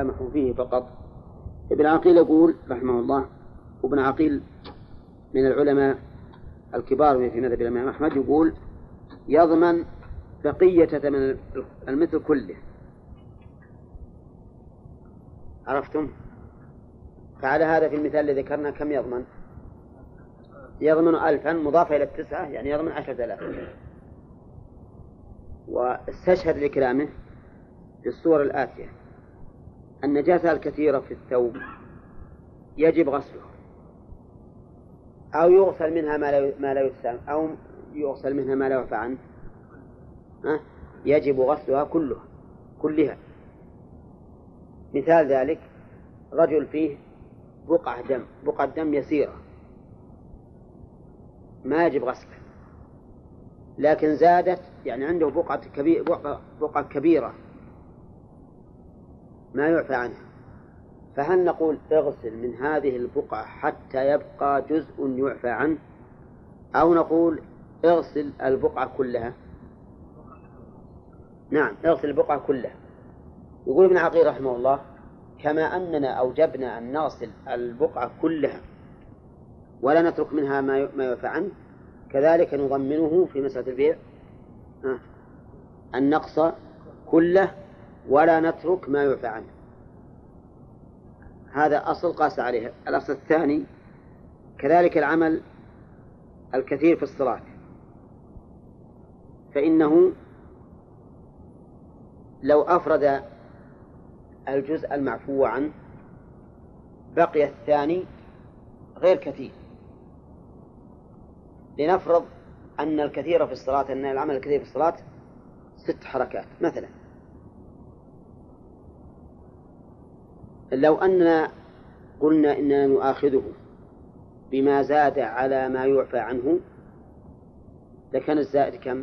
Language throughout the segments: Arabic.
المتسامح فيه فقط ابن عقيل يقول رحمه الله وابن عقيل من العلماء الكبار في مذهب الإمام أحمد يقول يضمن بقية ثمن المثل كله عرفتم؟ فعلى هذا في المثال الذي ذكرنا كم يضمن؟ يضمن ألفا مضافة إلى التسعة يعني يضمن عشرة آلاف واستشهد لكلامه بالصور الآتية النجاسة الكثيرة في الثوب يجب غسله. أو يغسل منها ما لا ما لا يسام أو يغسل منها ما لا يعفى عنه. ها؟ يجب غسلها كلها كلها. مثال ذلك رجل فيه بقعة دم بقعة دم يسيرة. ما يجب غسله. لكن زادت يعني عنده بقعة كبيرة بقعة كبيرة. ما يعفى عنها. فهل نقول اغسل من هذه البقعة حتى يبقى جزء يعفى عنه؟ أو نقول اغسل البقعة كلها؟ نعم اغسل البقعة كلها. يقول ابن عقيل رحمه الله كما أننا أوجبنا أن نغسل البقعة كلها ولا نترك منها ما ما يعفى عنه كذلك نضمنه في مسألة البيع النقص كله ولا نترك ما يعفى عنه. هذا أصل قاس عليه. الأصل الثاني كذلك العمل الكثير في الصلاة. فإنه لو أفرد الجزء المعفو عنه بقي الثاني غير كثير. لنفرض أن الكثير في الصلاة أن العمل الكثير في الصلاة ست حركات مثلا. لو أننا قلنا إننا نؤاخذه بما زاد على ما يعفى عنه لكان الزائد كم؟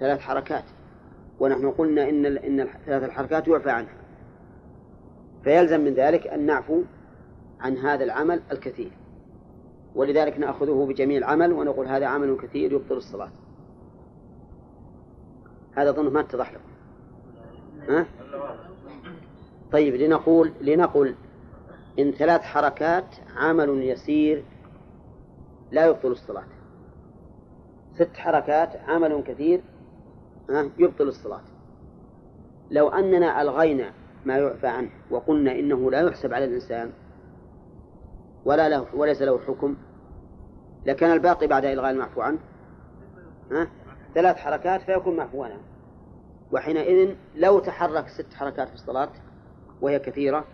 ثلاث حركات. ونحن قلنا إن إن ثلاث الحركات يعفى عنها. فيلزم من ذلك أن نعفو عن هذا العمل الكثير. ولذلك نأخذه بجميع العمل ونقول هذا عمل كثير يبطل الصلاة. هذا أظن ما اتضح لكم. ها؟ طيب لنقول لنقل إن ثلاث حركات عمل يسير لا يبطل الصلاة. ست حركات عمل كثير يبطل الصلاة. لو أننا ألغينا ما يعفى عنه وقلنا إنه لا يحسب على الإنسان ولا له وليس له حكم لكان الباقي بعد إلغاء المعفو عنه ها؟ ثلاث حركات فيكون معفوا عنه. وحينئذ لو تحرك ست حركات في الصلاة وهي كثيرة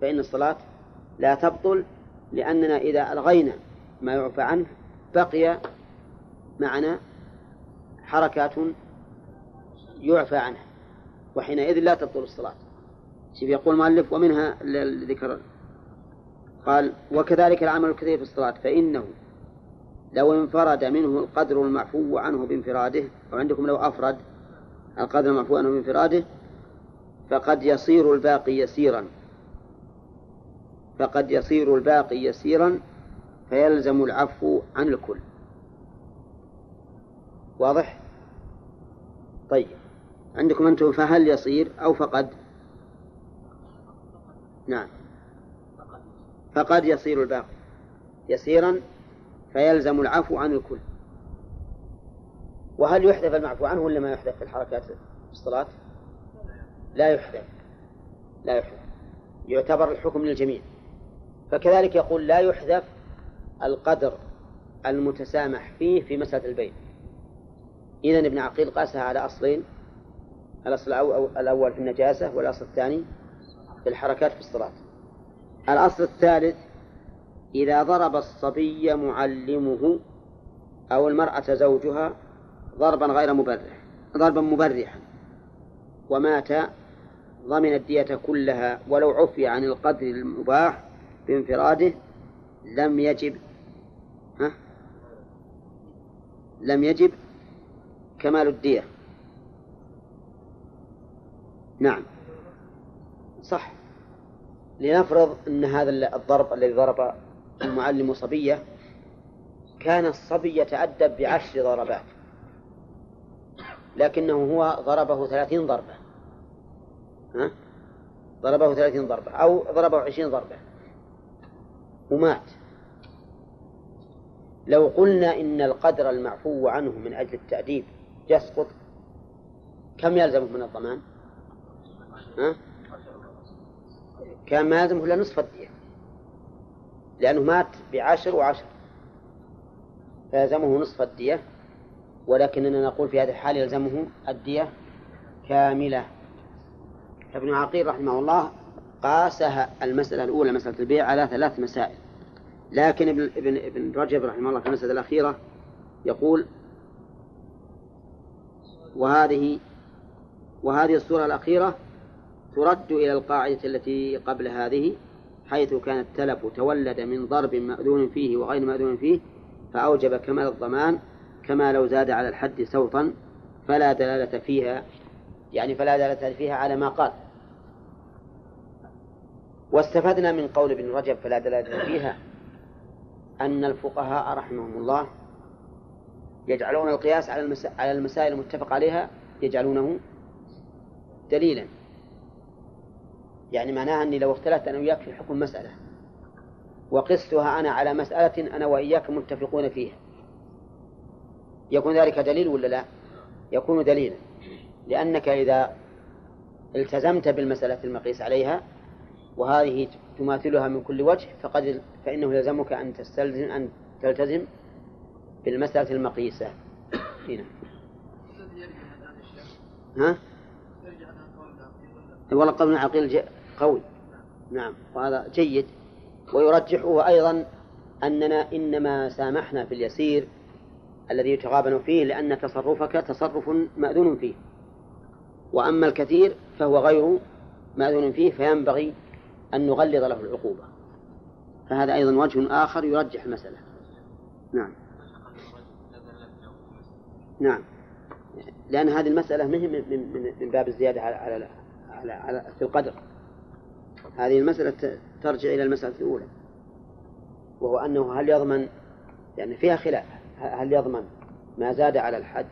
فإن الصلاة لا تبطل لأننا إذا ألغينا ما يعفى عنه بقي معنا حركات يعفى عنها وحينئذ لا تبطل الصلاة. شوف يقول المؤلف ومنها الذكر. قال وكذلك العمل الكثير في الصلاة فإنه لو انفرد منه القدر المعفو عنه بانفراده وعندكم لو أفرد القدر المعفو عنه بانفراده فقد يصير الباقي يسيرا. فقد يصير الباقي يسيرا فيلزم العفو عن الكل. واضح؟ طيب. عندكم أنتم فهل يصير أو فقد؟ نعم. فقد يصير الباقي يسيرا فيلزم العفو عن الكل. وهل يحذف المعفو عنه ولا ما يحذف في الحركات في الصلاة؟ لا يحذف لا يحذف يعتبر الحكم للجميع. فكذلك يقول لا يحذف القدر المتسامح فيه في مسألة البيع. إذا ابن عقيل قاسها على أصلين الأصل الأول في النجاسة والأصل الثاني في الحركات في الصلاة الأصل الثالث إذا ضرب الصبي معلمه أو المرأة زوجها ضربا غير مبرح ضربا مبرحا ومات ضمن الدية كلها ولو عفي عن القدر المباح بانفراده لم يجب ها؟ لم يجب كمال الدية. نعم. صح. لنفرض أن هذا الضرب الذي ضرب المعلم صبية كان الصبي يتأدب بعشر ضربات لكنه هو ضربه ثلاثين ضربة. ها؟ ضربه ثلاثين ضربة أو ضربه عشرين ضربة ومات لو قلنا إن القدر المعفو عنه من أجل التأديب يسقط كم يلزمه من الضمان؟ ها؟ كان ما يلزمه إلا نصف الدية لأنه مات بعشر وعشر فيلزمه نصف الدية ولكننا نقول في هذه الحال يلزمه الدية كاملة ابن عقيل رحمه الله قاسها المسألة الأولى مسألة البيع على ثلاث مسائل. لكن ابن ابن ابن رجب رحمه الله في المسألة الأخيرة يقول وهذه وهذه الصورة الأخيرة ترد إلى القاعدة التي قبل هذه حيث كان التلف تولد من ضرب مأذون فيه وغير مأذون فيه فأوجب كمال الضمان كما لو زاد على الحد سوطا فلا دلالة فيها يعني فلا دلالة فيها على ما قال. واستفدنا من قول ابن رجب فلا دلالة فيها أن الفقهاء رحمهم الله يجعلون القياس على على المسائل المتفق عليها يجعلونه دليلا. يعني معناها أني لو اختلفت أنا وياك في حكم مسألة. وقستها أنا على مسألة أنا وإياك متفقون فيها. يكون ذلك دليل ولا لا؟ يكون دليلا. لأنك إذا التزمت بالمسألة المقيس عليها وهذه تماثلها من كل وجه فقد فإنه يلزمك أن تستلزم أن تلتزم بالمسألة المقيسة. هنا ها؟ والله قول عقيل قوي. نعم. وهذا جيد. ويرجحه أيضا أننا إنما سامحنا في اليسير الذي يتغابن فيه لأن تصرفك تصرف مأذون فيه. وأما الكثير فهو غير مأذون فيه فينبغي أن نغلظ له العقوبة. فهذا أيضا وجه آخر يرجح المسألة. نعم. نعم. لأن هذه المسألة مهم من, من, من باب الزيادة على, على, على, على في القدر. هذه المسألة ترجع إلى المسألة الأولى. وهو أنه هل يضمن يعني فيها خلاف. هل يضمن ما زاد على الحد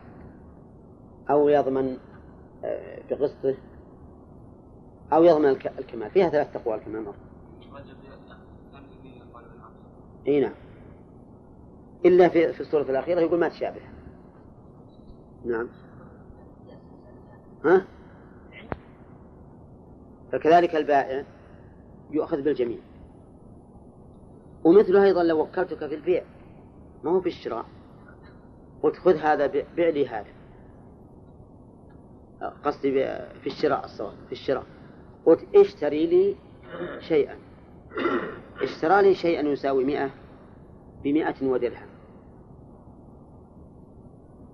أو يضمن بقسطه أو يضمن الكمال. فيها ثلاث أقوال كما مر. إي نعم. إلا في في السورة الأخيرة يقول ما تشابه. نعم. ها؟ فكذلك البائع يؤخذ بالجميع. ومثله أيضا لو وكلتك في البيع. ما هو في الشراء. قلت خذ هذا بيع لي هذا. قصدي في الشراء الصواب في الشراء. قلت اشتري لي شيئا. اشترى لي شيئا يساوي مئة بمئة ودرهم.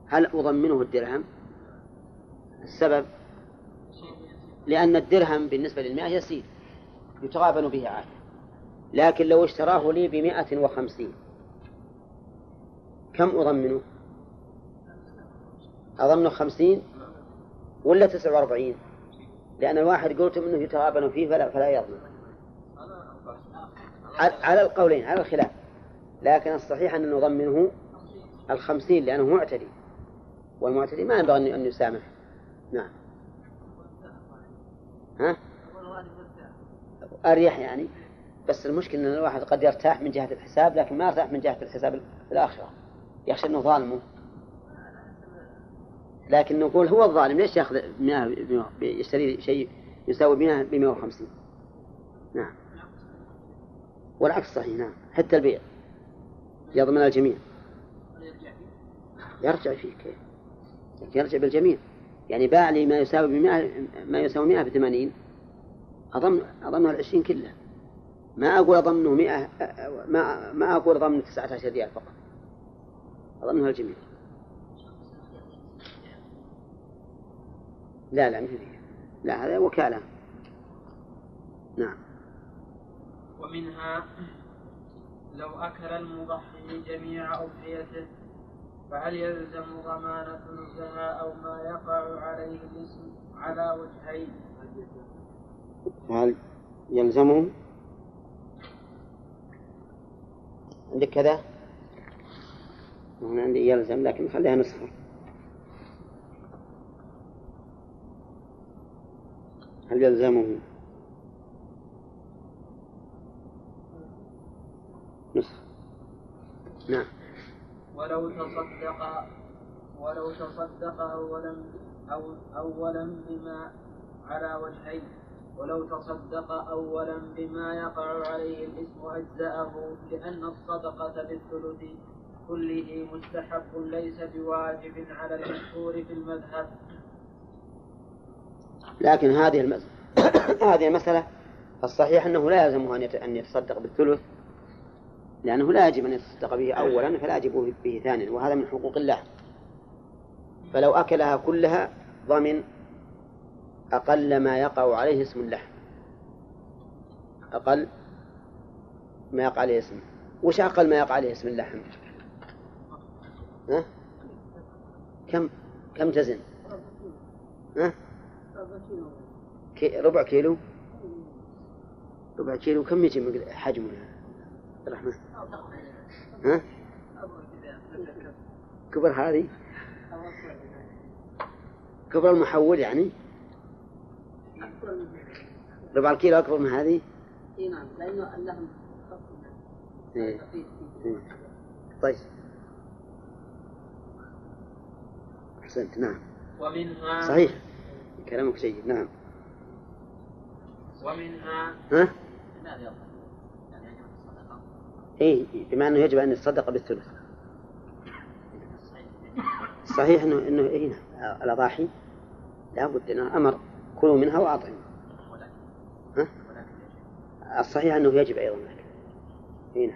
هل أضمنه الدرهم؟ السبب؟ لأن الدرهم بالنسبة للمئة يسير يتغابن به عادة لكن لو اشتراه لي بمئة وخمسين كم أضمنه؟ أضمنه خمسين؟ ولا تسعة وأربعين؟ لأن الواحد قلت منه يتغابن فيه فلا, فلا يضمن على القولين على الخلاف. لكن الصحيح أن نضمنه الخمسين لأنه معتدي. والمعتدي ما ينبغي أن يسامح. نعم. ها؟ أريح يعني. بس المشكلة أن الواحد قد يرتاح من جهة الحساب لكن ما يرتاح من جهة الحساب الآخرة. يخشى أنه ظالمه. لكن نقول هو الظالم ليش ياخذ 100 يشتري شيء يساوي 100 ب 150 نعم. والعكس صحيح نعم. حتى البيع يضمن الجميع. يرجع فيه. كيف؟ يرجع بالجميع. يعني باع لي ما يساوي بمئة ما يساوي 100 ب 80 أضمن أضمنه العشرين كله. ما أقول أضمنه 100 ما ما أقول أضمنه 19 ريال فقط. أضمنه الجميع. لا لا مثل لا هذا وكالة. نعم. ومنها لو أكل المضحي جميع أضحيته فهل يلزم ضمان ثلثها أو ما يقع عليه الاسم على وجهين؟ هل يلزمه عندك كذا؟ هنا عندي يلزم لكن خليها نصفه هل يلزمه نصف؟ نعم. ولو تصدق ولو تصدق أولا أو أولا بما على وجهين. ولو تصدق أولا بما يقع عليه الإثم أجزأه لأن الصدقة بالثلث كله مستحب ليس بواجب على المشهور في المذهب لكن هذه المسألة هذه المسألة الصحيح أنه لا يلزمه أن يتصدق بالثلث لأنه لا يجب أن يتصدق به أولا فلا يجب به ثانيا وهذا من حقوق الله. فلو أكلها كلها ضمن أقل ما يقع عليه اسم اللحم أقل ما يقع عليه اسم. وش أقل ما يقع عليه اسم اللحم؟ ها؟ كم كم تزن؟ ها؟ كي ربع كيلو؟ ربع كيلو. كم يجي حجمه؟ عبد الرحمن ها؟ كبر هذه؟ كبر المحول يعني؟ ربع الكيلو أكبر من هذه؟ إي نعم لأنه اللحم إيه. إيه. طيب. أحسنت. نعم. ومنها صحيح. كلامك جيد نعم. ومنها ها؟ إيه بما أنه يجب أن يتصدق بالثلث. صحيح. أنه أنه إيه نعم. الأضاحي لابد أنه أمر كلوا منها وأطعموا. ها؟ الصحيح أنه يجب أيضا. الأكل هنا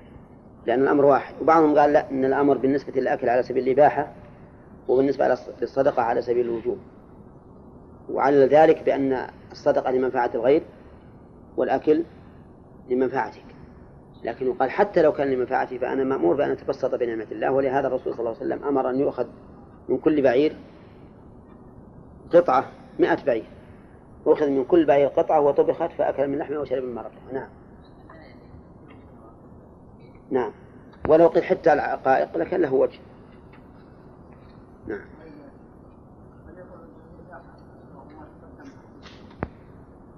لأن الأمر واحد. وبعضهم قال لا أن الأمر بالنسبة للأكل على سبيل الإباحة وبالنسبة للصدقة على سبيل الوجوب. وعلل ذلك بأن الصدقة لمنفعة الغير والأكل لمنفعتك. لكن يقال حتى لو كان لمنفعتي فأنا مأمور بأن أتبسط بنعمة الله ولهذا الرسول صلى الله عليه وسلم أمر أن يؤخذ من كل بعير قطعة مئة بعير. أخذ من كل بعير قطعة وطبخت فأكل من لحمها وشرب من مرقها. نعم. نعم. ولو قيل حتى العقائق لكن له وجه.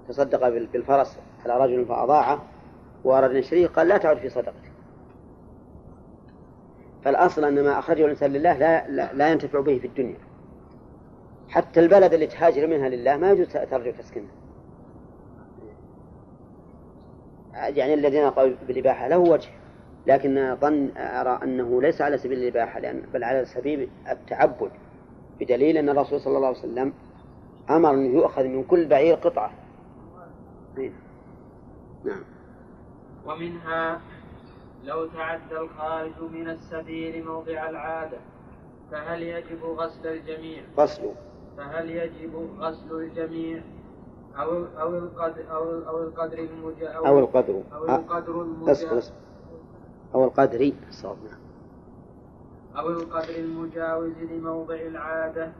تصدق بالفرس على رجل فأضاعه وأراد أن يشتريه قال لا تعد في صدقته فالأصل أن ما أخرجه الإنسان لله لا, لا, لا ينتفع به في الدنيا. حتى البلد اللي تهاجر منها لله ما يجوز ترجع تسكنها. يعني الذين قالوا بالإباحة له وجه لكن ظن أرى أنه ليس على سبيل الإباحة لأن بل على سبيل التعبد بدليل أن الرسول صلى الله عليه وسلم أمر أن يؤخذ من كل بعير قطعة. نعم. ومنها لو تعدى الخارج من السبيل موضع العادة فهل يجب غسل الجميع؟ غسل. فهل يجب غسل الجميع؟ أو أو القدر أو أو القدر المجا أو, أو القدر. أو القدر المجا أو القدر. الصواب نعم. أو القدر المجاوز لموضع العادة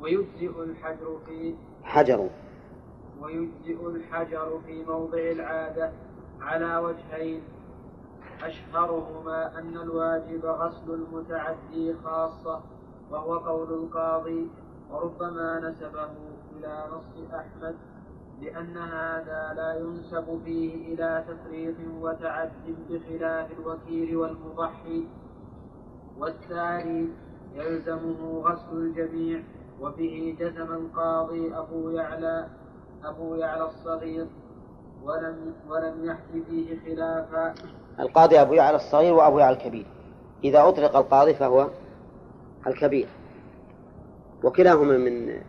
ويجزئ الحجر في حجر. ويجزئ الحجر في موضع العادة على وجهين. أشهرهما أن الواجب غسل المتعدي خاصة وهو قول القاضي وربما نسبه إلى نص أحمد لأن هذا لا ينسب فيه إلى تفريط وتعد بخلاف الوكيل والمضحي. والثاني يلزمه غسل الجميع وبه جزم القاضي أبو يعلى أبو يعلى الصغير ولم ولم يحكي فيه خلافا. القاضي أبو يعلى الصغير وأبو يعلى الكبير. إذا أطلق القاضي فهو الكبير. وكلاهما من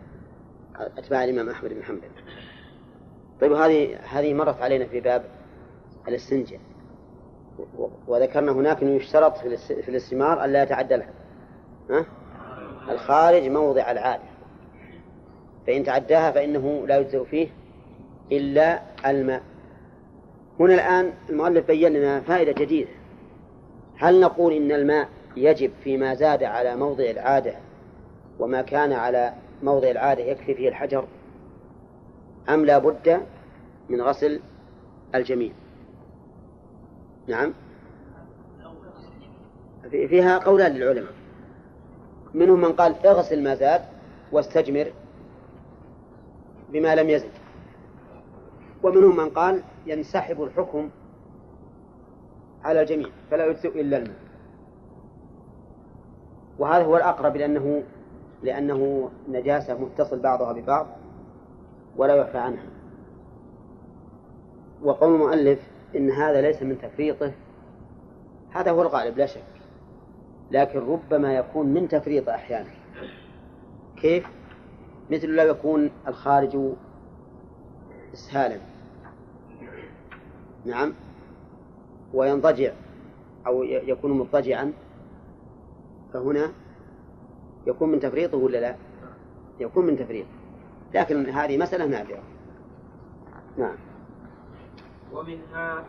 أتباع الإمام أحمد بن حنبل. طيب هذه هذه مرت علينا في باب الاستنجاء. وذكرنا هناك أنه يشترط في الاستمار ألا يتعدى ها؟ الخارج موضع العادة. فإن تعداها فإنه لا يجزئ فيه إلا الماء. هنا الآن المؤلف بين لنا فائدة جديدة. هل نقول إن الماء يجب فيما زاد على موضع العادة وما كان على موضع العادة يكفي فيه الحجر؟ أم لا بد من غسل الجميع؟ نعم. فيها قولان للعلماء. منهم من قال اغسل ما زاد واستجمر بما لم يزد. ومنهم من قال ينسحب الحكم على الجميع فلا يجزئ إلا الماء وهذا هو الأقرب لأنه لأنه نجاسة متصل بعضها ببعض ولا يعفى عنها. وقول المؤلف إن هذا ليس من تفريطه هذا هو الغالب لا شك. لكن ربما يكون من تفريط أحيانا. كيف؟ مثل لو يكون الخارج إسهالا. نعم. وينضجع أو يكون مضطجعا. فهنا يكون من تفريطه ولا لا؟ يكون من تفريطه لكن هذه مسألة نادرة. نعم. ومنها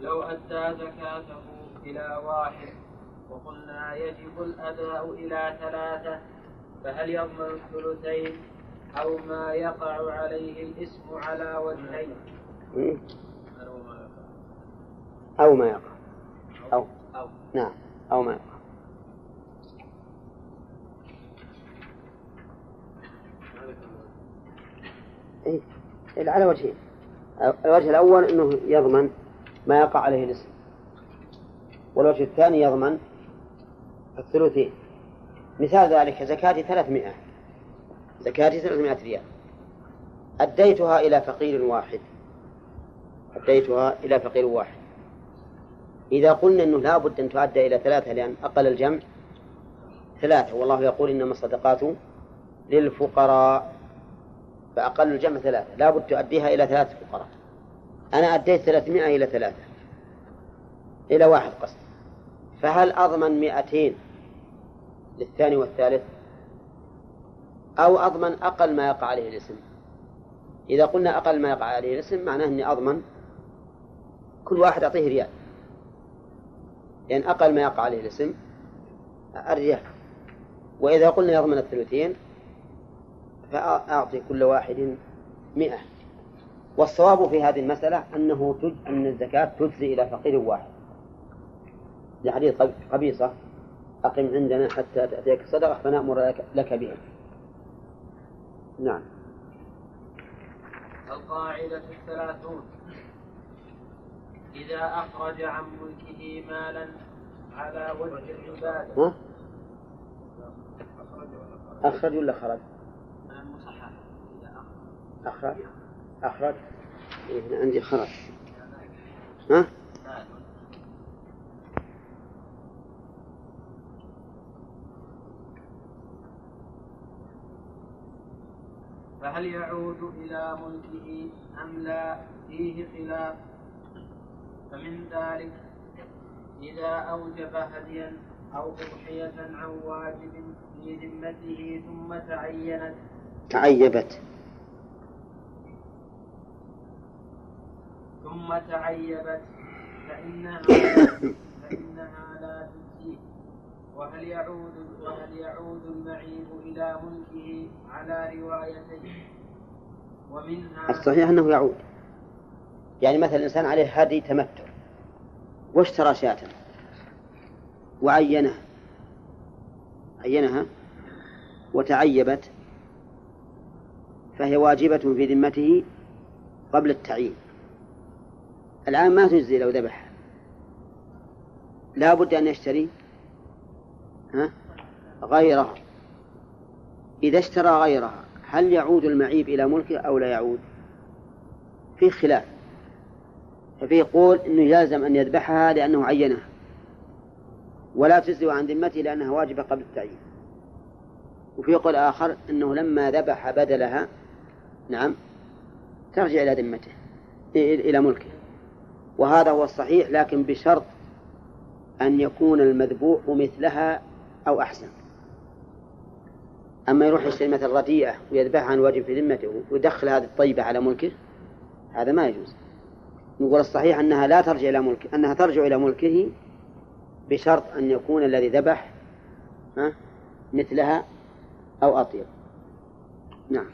لو أدى زكاته إلى واحد وقلنا يجب الأداء إلى ثلاثة فهل يضمن الثلثين أو ما يقع عليه الاسم على وجهين؟ أو ما يقع. أو. أو. نعم. أو ما يقع. إيه. إيه، على وجهين. الوجه الأول أنه يضمن ما يقع عليه الاسم. والوجه الثاني يضمن الثلثين. مثال ذلك زكاة ثلاثمائة. زكاة ثلاثمائة ريال. أديتها إلى فقير واحد. أديتها إلى فقير واحد. إذا قلنا أنه لا بد أن تؤدى إلى ثلاثة لأن أقل الجمع ثلاثة والله يقول إنما الصدقات للفقراء. فأقل الجمع ثلاثة لا بد تؤديها إلى ثلاثة فقراء. أنا أديت ثلاثمائة إلى ثلاثة إلى واحد قصد. فهل أضمن مئتين؟ للثاني والثالث أو أضمن أقل ما يقع عليه الاسم. إذا قلنا أقل ما يقع عليه الاسم معناه أني أضمن كل واحد أعطيه ريال. لأن يعني أقل ما يقع عليه الاسم الريال. وإذا قلنا يضمن الثلثين فأعطي كل واحد مئة. والصواب في هذه المسألة أنه تج... أن الزكاة تجزي إلى فقير واحد. لحديث قبيصة أقم عندنا حتى تأتيك الصدقة فنأمر لك, لك بها. نعم. القاعدة الثلاثون. إذا أخرج عن ملكه مالا على وجه العبادة؟ أخرج ولا خرج؟ أخرج. أخرج. إيه هنا عندي خرج. ها؟ فهل يعود إلى ملكه أم لا؟ فيه خلاف. فمن ذلك إذا أوجب هديا أو أضحية عن واجب في ذمته ثم تعينت. تعيبت. ثم تعيبت. فإنها فإنها لا وهل يعود وهل يعود المعيب إلى ملكه على روايتين؟ ومنها الصحيح أنه يعود. يعني مثلا الإنسان عليه هدي تمتع واشترى شاة وعينها عينها وتعيبت فهي واجبة في ذمته قبل التعيين. الآن ما تجزي لو ذبح. لا بد أن يشتري غيرها إذا اشترى غيرها هل يعود المعيب إلى ملكه أو لا يعود؟ في خلاف. ففي يقول أنه يلزم أن يذبحها لأنه عينها ولا تجزي عن ذمته لأنها واجبة قبل التعيين. وفي قول آخر أنه لما ذبح بدلها نعم ترجع إلى ذمته إلى ملكه. وهذا هو الصحيح لكن بشرط أن يكون المذبوح مثلها أو أحسن. أما يروح يشتري مثل رديئة ويذبحها عن واجب في ذمته ويدخل هذه الطيبة على ملكه هذا ما يجوز. نقول الصحيح أنها لا ترجع إلى ملكه أنها ترجع إلى ملكه بشرط أن يكون الذي ذبح مثلها أو أطيب. نعم.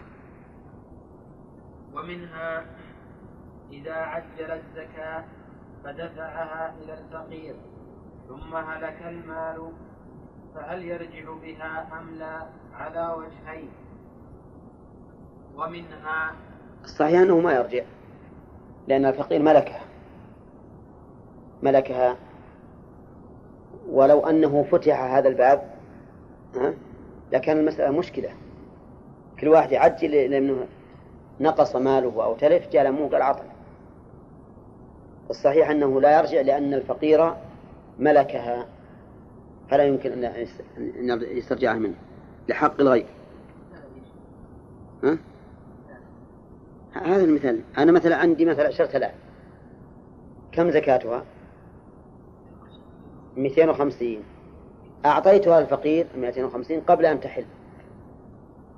ومنها إذا عجل الزكاة فدفعها إلى الفقير ثم هلك المال فهل يرجع بها أم لا على وجهين؟ ومنها الصحيح أنه ما يرجع لأن الفقير ملكه ملكها. ولو أنه فتح هذا الباب لكان المسألة مشكلة. كل واحد يعجل لأنه نقص ماله أو تلف جاء مو قال عطل الصحيح أنه لا يرجع لأن الفقير ملكها. فلا يمكن أن يسترجعها منه. لحق الغير ها؟ هذا المثال. أنا مثلا عندي مثلا عشرة آلاف كم زكاتها؟ 250 أعطيتها الفقير 250 قبل أن تحل.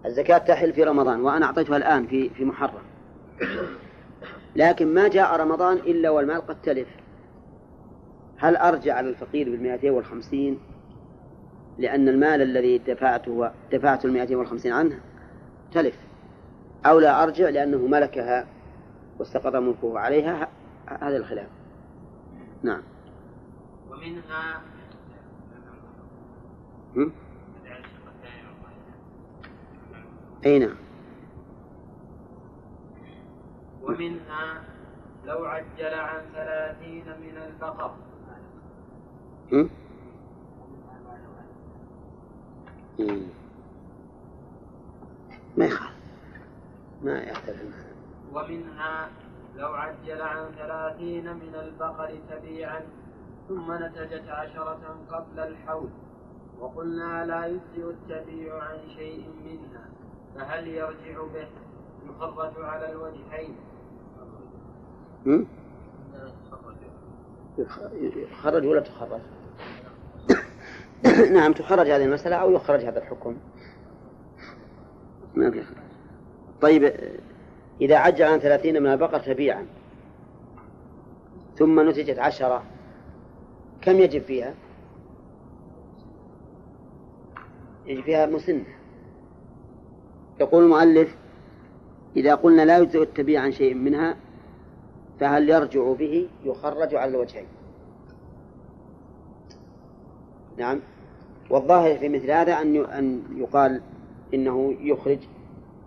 الزكاة تحل في رمضان وأنا أعطيتها الآن في في محرم. لكن ما جاء رمضان إلا والمال قد تلف. هل أرجع على الفقير بالمئتين والخمسين؟ لأن المال الذي دفعته دفعت المئتين والخمسين عنه تلف. أو لا أرجع لأنه ملكها واستقر ملكه عليها هذا الخلاف. نعم. ومنها أي نعم. ومنها لو عجل عن ثلاثين من البقر. ما يخالف. ما يختلف ومنها لو عجل عن ثلاثين من البقر تبيعا ثم نتجت عشرة قبل الحول وقلنا لا يجزئ التبيع عن شيء منها فهل يرجع به يخرج على الوجهين؟ يخرج ولا تخرج؟ نعم تخرج هذه المسألة أو يخرج هذا الحكم. ما في طيب إذا عجل عن ثلاثين من البقر تبيعا ثم نتجت عشرة كم يجب فيها؟ يجب فيها مسنة يقول المؤلف إذا قلنا لا يجزئ التبيع عن شيء منها فهل يرجع به؟ يخرج على الوجهين. نعم. والظاهر في مثل هذا أن أن يقال إنه يخرج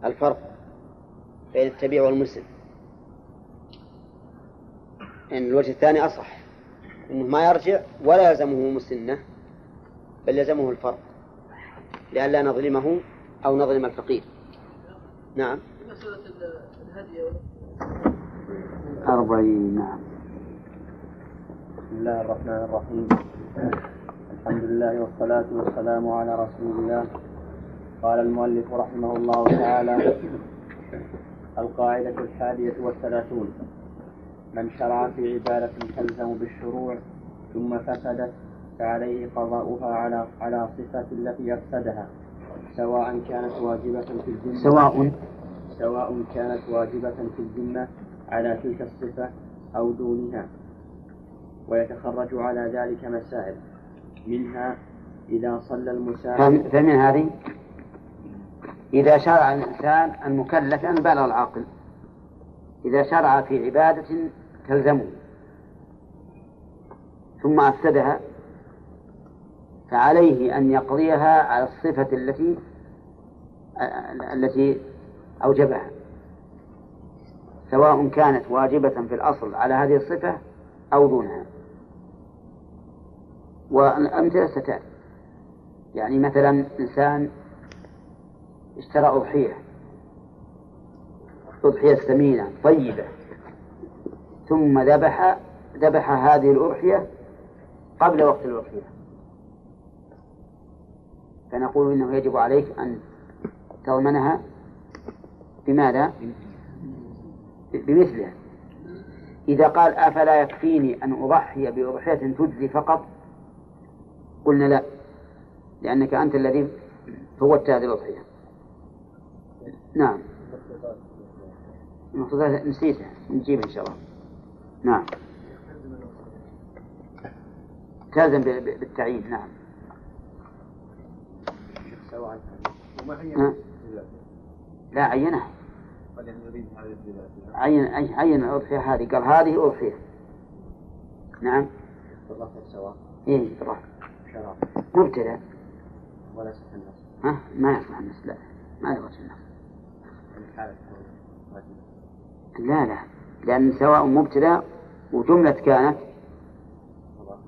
الفرق بين التبيع والمسلم إن الوجه الثاني أصح. أنه ما يرجع ولا يلزمه مسنة بل يلزمه الفرق. لئلا نظلمه أو نظلم الفقير. نعم. أربعين نعم. بسم الله الرحمن الرحيم. الحمد لله والصلاة والسلام على رسول الله. قال المؤلف رحمه الله تعالى القاعدة الحادية والثلاثون. من شرع في عبادة تلزم بالشروع ثم فسدت فعليه قضاؤها على على صفة التي أفسدها سواء كانت واجبة في الذمة سواء. سواء كانت واجبة في الذمة على تلك الصفة أو دونها. ويتخرج على ذلك مسائل. منها إذا صلى المسافر. فمن هذه؟ إذا شرع الإنسان المكلف أن بالغ العاقل. إذا شرع في عبادة تلزمه. ثم أفسدها. فعليه أن يقضيها على الصفة التي التي أوجبها. سواء كانت واجبة في الأصل على هذه الصفة أو دونها. والأمثلة ستأتي يعني مثلا إنسان اشترى أضحية. أضحية ثمينة طيبة. ثم ذبح ذبح هذه الأضحية قبل وقت الأضحية. فنقول إنه يجب عليك أن تضمنها بماذا؟ بمثلها. إذا قال أفلا يكفيني أن أضحي بأضحية تجزي فقط؟ قلنا لا لأنك أنت الذي فوتت هذه الأضحية. نعم. المقتضى نسيته نجيب إن شاء الله. نعم. تلزم بالتعيين نعم. لا عينها. عين عين الأضحية هذه قال هذه أضحية. نعم. سواء. إيه مبتدأ. ولا يصح النص ها؟ ما يصح النص لا. ما يصح النص لا لا. لأن سواء مبتدأ وجملة كانت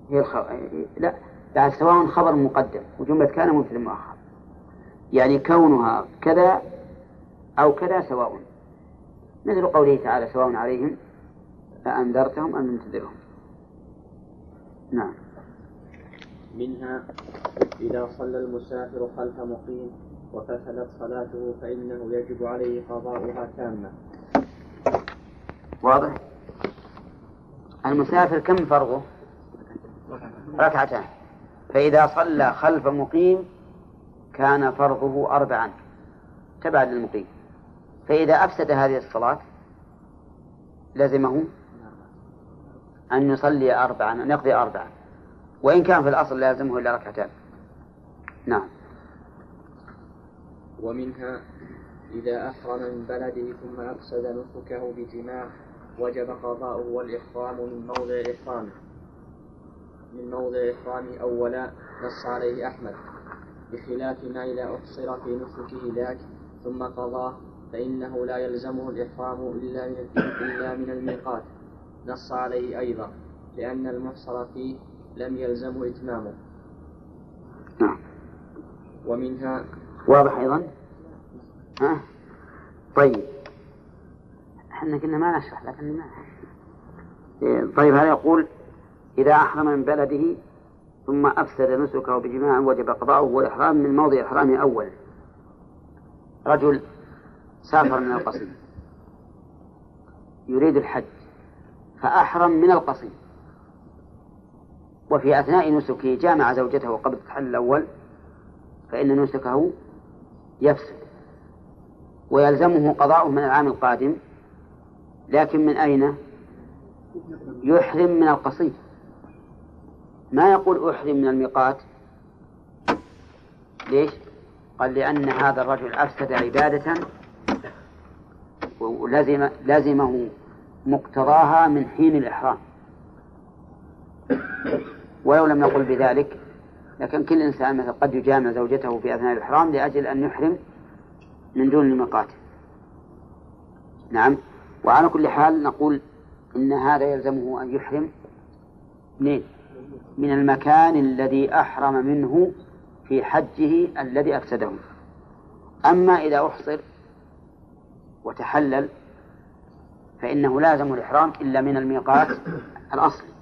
هي الخ... لا. بعد سواء خبر مقدم وجملة كان مبتدأ مؤخر. يعني كونها كذا أو كذا سواء. مثل قوله تعالى سواء عليهم أأنذرتهم أم لم تنذرهم. نعم. منها إذا صلى المسافر خلف مقيم وفسدت صلاته فإنه يجب عليه قضاؤها تامة. واضح؟ المسافر كم فرضه ركعتان. فإذا صلى خلف مقيم كان فرضه أربعا. تبعا للمقيم. فإذا أفسد هذه الصلاة لزمه أن يصلي أربعا أن يقضي أربعا. وإن كان في الأصل لا يلزمه إلا ركعتان نعم. ومنها إذا أحرم من بلده ثم أفسد نسكه بجماع وجب قضاؤه والإحرام من موضع إحرامه من موضع إحرامه أولا نص عليه أحمد. بخلاف ما إذا أحصر في نسكه ذاك ثم قضاه فإنه لا يلزمه الإحرام إلا من إلا من الميقات. نص عليه أيضا لأن المحصر فيه لم يلزمه إتمامه. نعم. ومنها واضح أيضا؟ ها؟ طيب. إحنا كنا ما نشرح لكن ما إيه، طيب هذا يقول إذا أحرم من بلده ثم أفسد نسكه بجماع وجب قضاؤه والإحرام من موضع إحرامه أولا رجل سافر من القصيم يريد الحج فأحرم من القصيم. وفي أثناء نسكه جامع زوجته قبل التحلل الأول فإن نسكه يفسد ويلزمه قضاؤه من العام القادم لكن من أين؟ يحرم من القصيم ما يقول أحرم من الميقات ليش؟ قال لأن هذا الرجل أفسد عبادة ولزم لزمه مقتضاها من حين الإحرام ولو لم نقل بذلك لكن كل إنسان مثلا قد يجامع زوجته في أثناء الإحرام لأجل أن يحرم من دون الميقات نعم. وعلى كل حال نقول إن هذا يلزمه أن يحرم منين؟ من المكان الذي أحرم منه في حجه الذي أفسده. أما إذا أحصر وتحلل فإنه لازم الإحرام إلا من الميقات الأصلي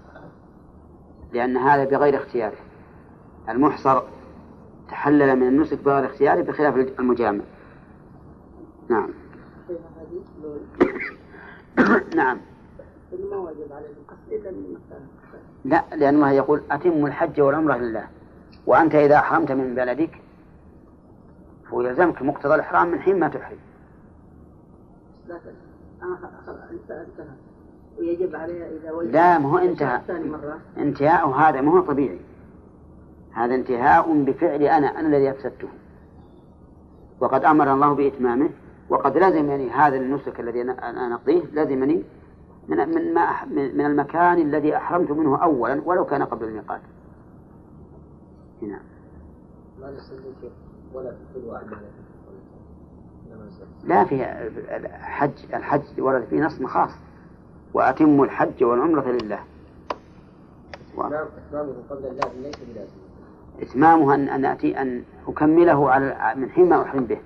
لأن هذا بغير اختياره. المحصر تحلل من النسك بغير اختياره بخلاف المجامع. نعم. نعم. لا لأن الله يقول أتم الحج والعمرة لله. وأنت إذا أحرمت من بلدك فهو يلزمك مقتضى الإحرام من حين ما تحرم. ويجب عليه إذا وجد لا ما هو انتهى مرة. انتهاء هذا ما هو طبيعي. هذا انتهاء بفعل أنا أنا الذي أفسدته. وقد أمر الله بإتمامه وقد لزمني هذا النسك الذي أنا نقضيه لزمني من من ما من من المكان الذي أحرمت منه أولا ولو كان قبل الميقات. نعم ما ولا لا في الحج الحج ورد فيه نص خاص. وأتموا الحج والعمرة لله. و- إتمامه قبل اللازم ليس بلازم. إتمامها أن أن أتي أن أكمله على من حين ما أحرم به.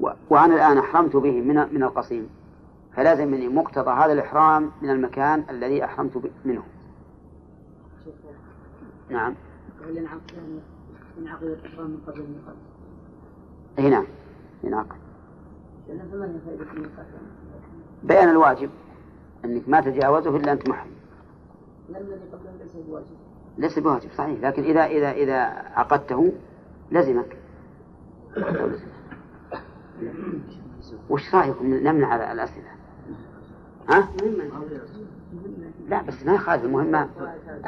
و- وأنا الآن أحرمت به من من القصيم. فلازم مني مقتضى هذا الإحرام من المكان الذي أحرمت منه. نعم. لنعقد الإحرام من قبل الميقات هنا هي فائدة الميقات بيان الواجب. أنك ما تجاوزه إلا أنت محرم. ليس بواجب ليس بواجب صحيح. لكن إذا إذا إذا عقدته لزمك. وش رأيكم نمنع على الأسئلة؟ ها؟ لا بس ما يخالف المهمة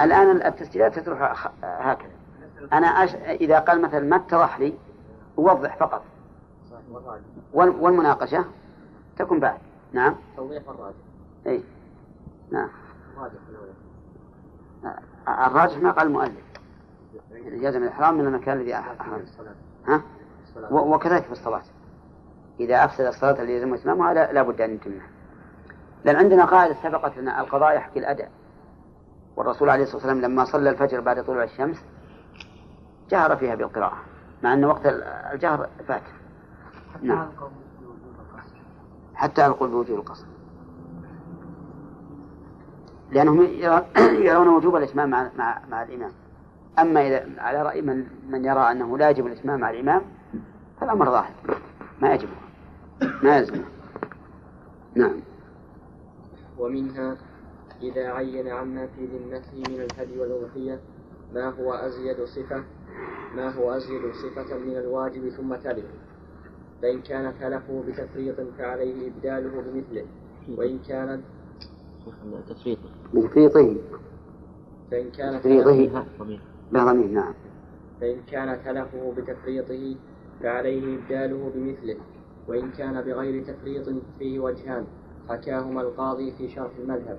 الآن التسجيلات تروح هكذا. أنا أش... إذا قال مثلا ما اتضح لي أوضح فقط. والمناقشة تكون بعد. نعم. توضيح الراجح. أي. نعم. الراجح ما قال المؤلف. جزم الإحرام من المكان الذي أح- أحرم. ها؟ وكذلك في الصلاة. إذا أفسد الصلاة اللي يلزم إتمامها لا لا بد أن يتمها لأن عندنا قاعدة سبقت لنا القضاء يحكي الأداء والرسول عليه الصلاة والسلام لما صلى الفجر بعد طلوع الشمس جهر فيها بالقراءة مع أن وقت الجهر فات. نعم. حتى القول بوجوب القصر. لأنهم يرون وجوب الإتمام مع, مع, مع الإمام. أما إذا على رأي من, من يرى أنه لا يجب الإتمام مع الإمام فالأمر ظاهر. ما يجب. ما يلزمه نعم. ومنها إذا عين عما في ذمته من الهدي والأضحية ما هو أزيد صفة ما هو أزيد صفة من الواجب ثم تلف فإن كان تلفه بتفريط فعليه إبداله بمثله. وإن كانت تفريطه. بتفريطه؟ فإن كان تفريطه لا نعم. فإن كان تلفه بتفريطه فعليه إبداله بمثله وإن كان بغير تفريط فيه وجهان حكاهما القاضي في شرح المذهب.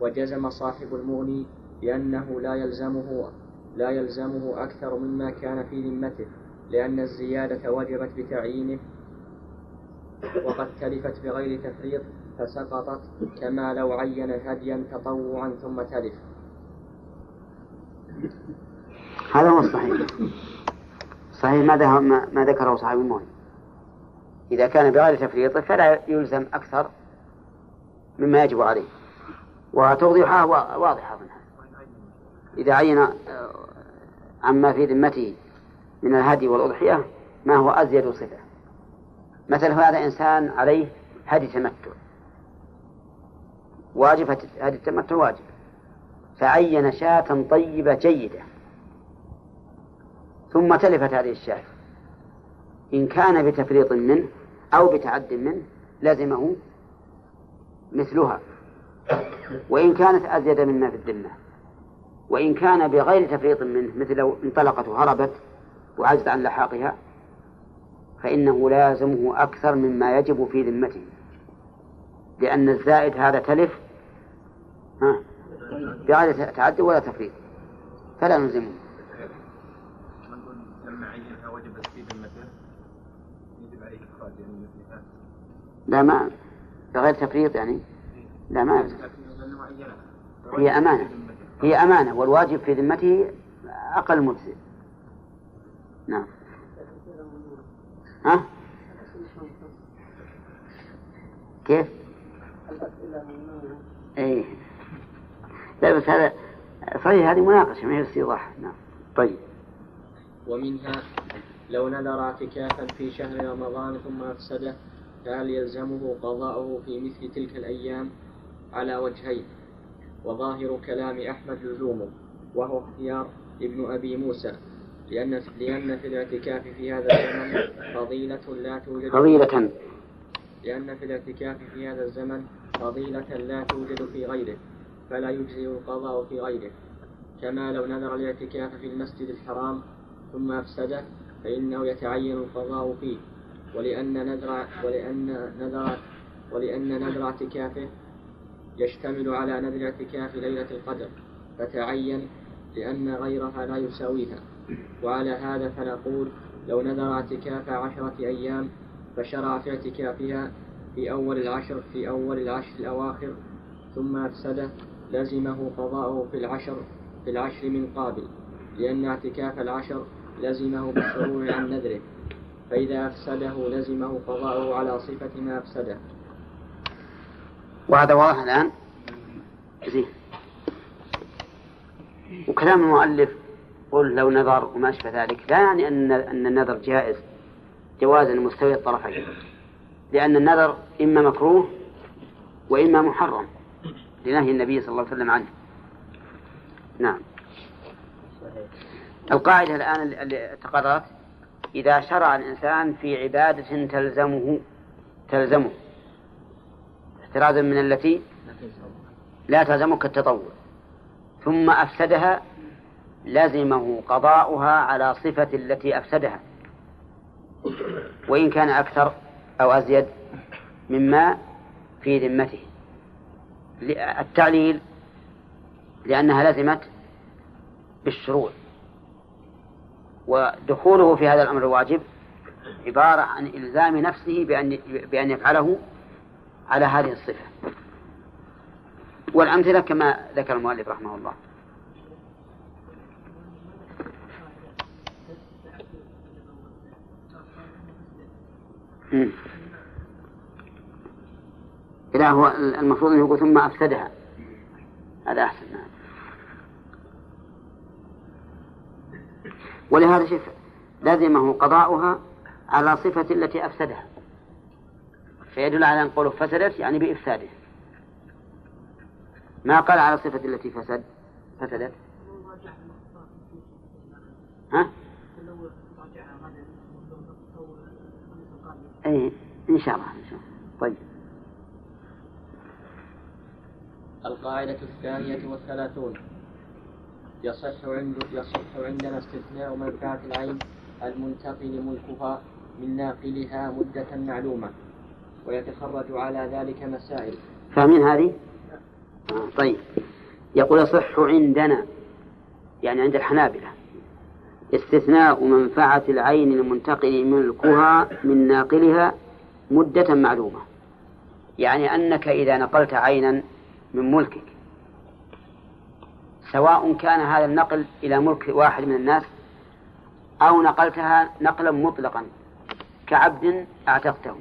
وجزم صاحب المغني بأنه لا يلزمه لا يلزمه أكثر مما كان في ذمته لأن الزيادة وجبت بتعيينه وقد تلفت بغير تفريط فسقطت كما لو عين هديا تطوعا ثم تلف. هذا هو الصحيح. صحيح ما ما ذكره صاحب المغني إذا كان بغير تفريط فلا يلزم أكثر مما يجب عليه. وتوضيحها واضحة منها إذا عين آه، عما في ذمته من الهدي والأضحية ما هو أزيد صفة. مثل هذا إنسان عليه هدي تمتع. واجب هدي التمتع واجب. فعين شاة طيبة جيدة. ثم تلفت هذه الشاة. إن كان بتفريط منه أو بتعد منه لزمه مثلها. وإن كانت أزيد مما في الذمة. وإن كان بغير تفريط منه مثل لو انطلقت وهربت وعجز عن لحاقها فإنه لازمه أكثر مما يجب في ذمته. لأن الزائد هذا تلف. ها؟ بغير تعدي ولا تفريط. فلا نلزمه. لا ما بغير تفريط يعني. لا ما هي أمانة. هي أمانة والواجب في ذمته أقل مجزئ. نعم. ها؟ كيف؟ اي لا بس هذا صحيح هذه مناقشة ما هي استيضاح نعم. طيب. ومنها لو نذر اعتكافا في شهر رمضان ثم أفسده فهل يلزمه قضاؤه في مثل تلك الأيام على وجهين؟ وظاهر كلام أحمد لزومه وهو اختيار ابن أبي موسى لأن لأن في الاعتكاف في هذا الزمن فضيلة لا توجد فضيلة. لأن في الاعتكاف في هذا الزمن فضيلة لا توجد في غيره فلا يجزئ القضاء في غيره. كما لو نذر الاعتكاف في المسجد الحرام ثم أفسده فإنه يتعين القضاء فيه. ولأن نذر ولأن نذر ولأن نذر اعتكافه يشتمل على نذر اعتكاف ليلة القدر فتعين لأن غيرها لا يساويها. وعلى هذا فنقول لو نذر اعتكاف عشرة أيام فشرع في اعتكافها في أول العشر في أول العشر الأواخر ثم أفسده لزمه قضاؤه في العشر في العشر من قابل. لأن اعتكاف العشر لزمه بالشروع عن نذره. فإذا أفسده لزمه قضاؤه على صفة ما أفسده. وهذا واضح الآن؟ زين. وكلام المؤلف قل لو نذر وما أشبه ذلك. لا يعني أن أن النذر جائز. جوازا مستوي الطرفين. لأن النذر إما مكروه وإما محرم لنهي النبي صلى الله عليه وسلم عنه. نعم. القاعدة الآن اللي تقررت إذا شرع الإنسان في عبادة تلزمه تلزمه. احترازا من التي لا تلزمه كالتطوع ثم أفسدها لزمه قضاؤها على صفة التي أفسدها. وإن كان أكثر أو أزيد مما في ذمته. التعليل لأنها لزمت بالشروع. ودخوله في هذا الأمر الواجب عبارة عن إلزام نفسه بأن بأن يفعله على هذه الصفة. والأمثلة كما ذكر المؤلف رحمه الله. لا هو المفروض أن يقول ثم أفسدها. هذا أحسن. نعم. ولهذا شف لازمه قضاؤها على صفة التي أفسدها. فيدل على أن قوله فسدت يعني بإفساده. ما قال على صفة التي فسد فسدت؟ ها؟ أي إن شاء الله. إن شاء الله طيب. القاعدة الثانية والثلاثون. يصح عند يصح عندنا استثناء منفعة العين المنتقل ملكها من ناقلها مدة معلومة ويتخرج على ذلك مسائل. فاهمين هذه؟ آه طيب. يقول يصح عندنا يعني عند الحنابلة. استثناء منفعة العين المنتقل ملكها من ناقلها مدة معلومة. يعني أنك إذا نقلت عينا من ملكك سواء كان هذا النقل إلى ملك واحد من الناس أو نقلتها نقلا مطلقا كعبد أعتقته.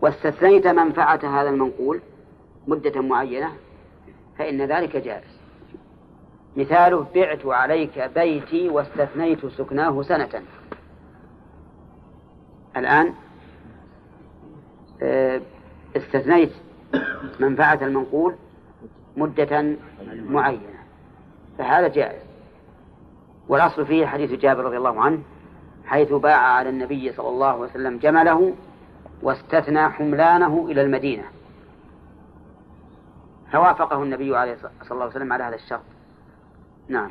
واستثنيت منفعة هذا المنقول مدة معينة فإن ذلك جائز. مثاله بعت عليك بيتي واستثنيت سكناه سنة. الآن آه، استثنيت منفعة المنقول مدة معينة. فهذا جائز. والأصل فيه حديث جابر رضي الله عنه حيث باع على النبي صلى الله عليه وسلم جمله واستثنى حملانه إلى المدينة. فوافقه النبي عليه صلى الله وسلم على هذا الشرط. نعم.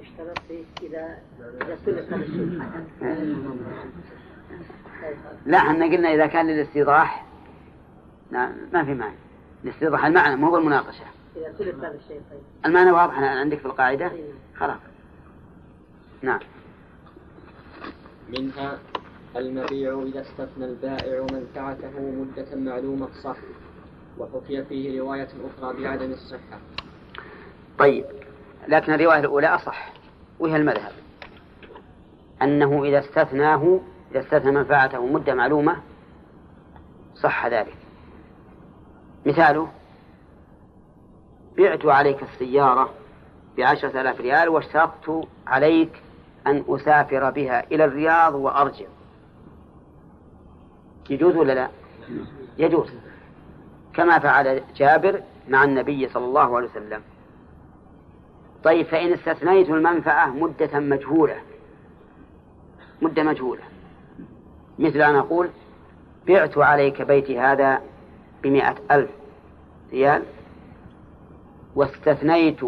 اشترط إذا إذا لا إحنا قلنا إذا كان للاستيضاح نعم ما في معنى. الاستيضاح المعنى مو هو المناقشة. إذا الشيء طيب المعنى واضح عندك في القاعدة؟ خلاص. نعم. منها المبيع إذا استثنى البائع منفعته مدة معلومة صح وحكي فيه رواية أخرى بعدم الصحة. طيب. لكن الرواية الأولى أصح. وهي المذهب. أنه إذا استثناه إذا استثنى منفعته مدة معلومة صح ذلك. مثاله بعت عليك السيارة بعشرة آلاف ريال واشترطت عليك أن أسافر بها إلى الرياض وأرجع. يجوز ولا لا؟ يجوز. كما فعل جابر مع النبي صلى الله عليه وسلم. طيب فإن استثنيت المنفعة مدة مجهولة. مدة مجهولة. مثل أن أقول بعت عليك بيتي هذا بمئة ألف ريال واستثنيت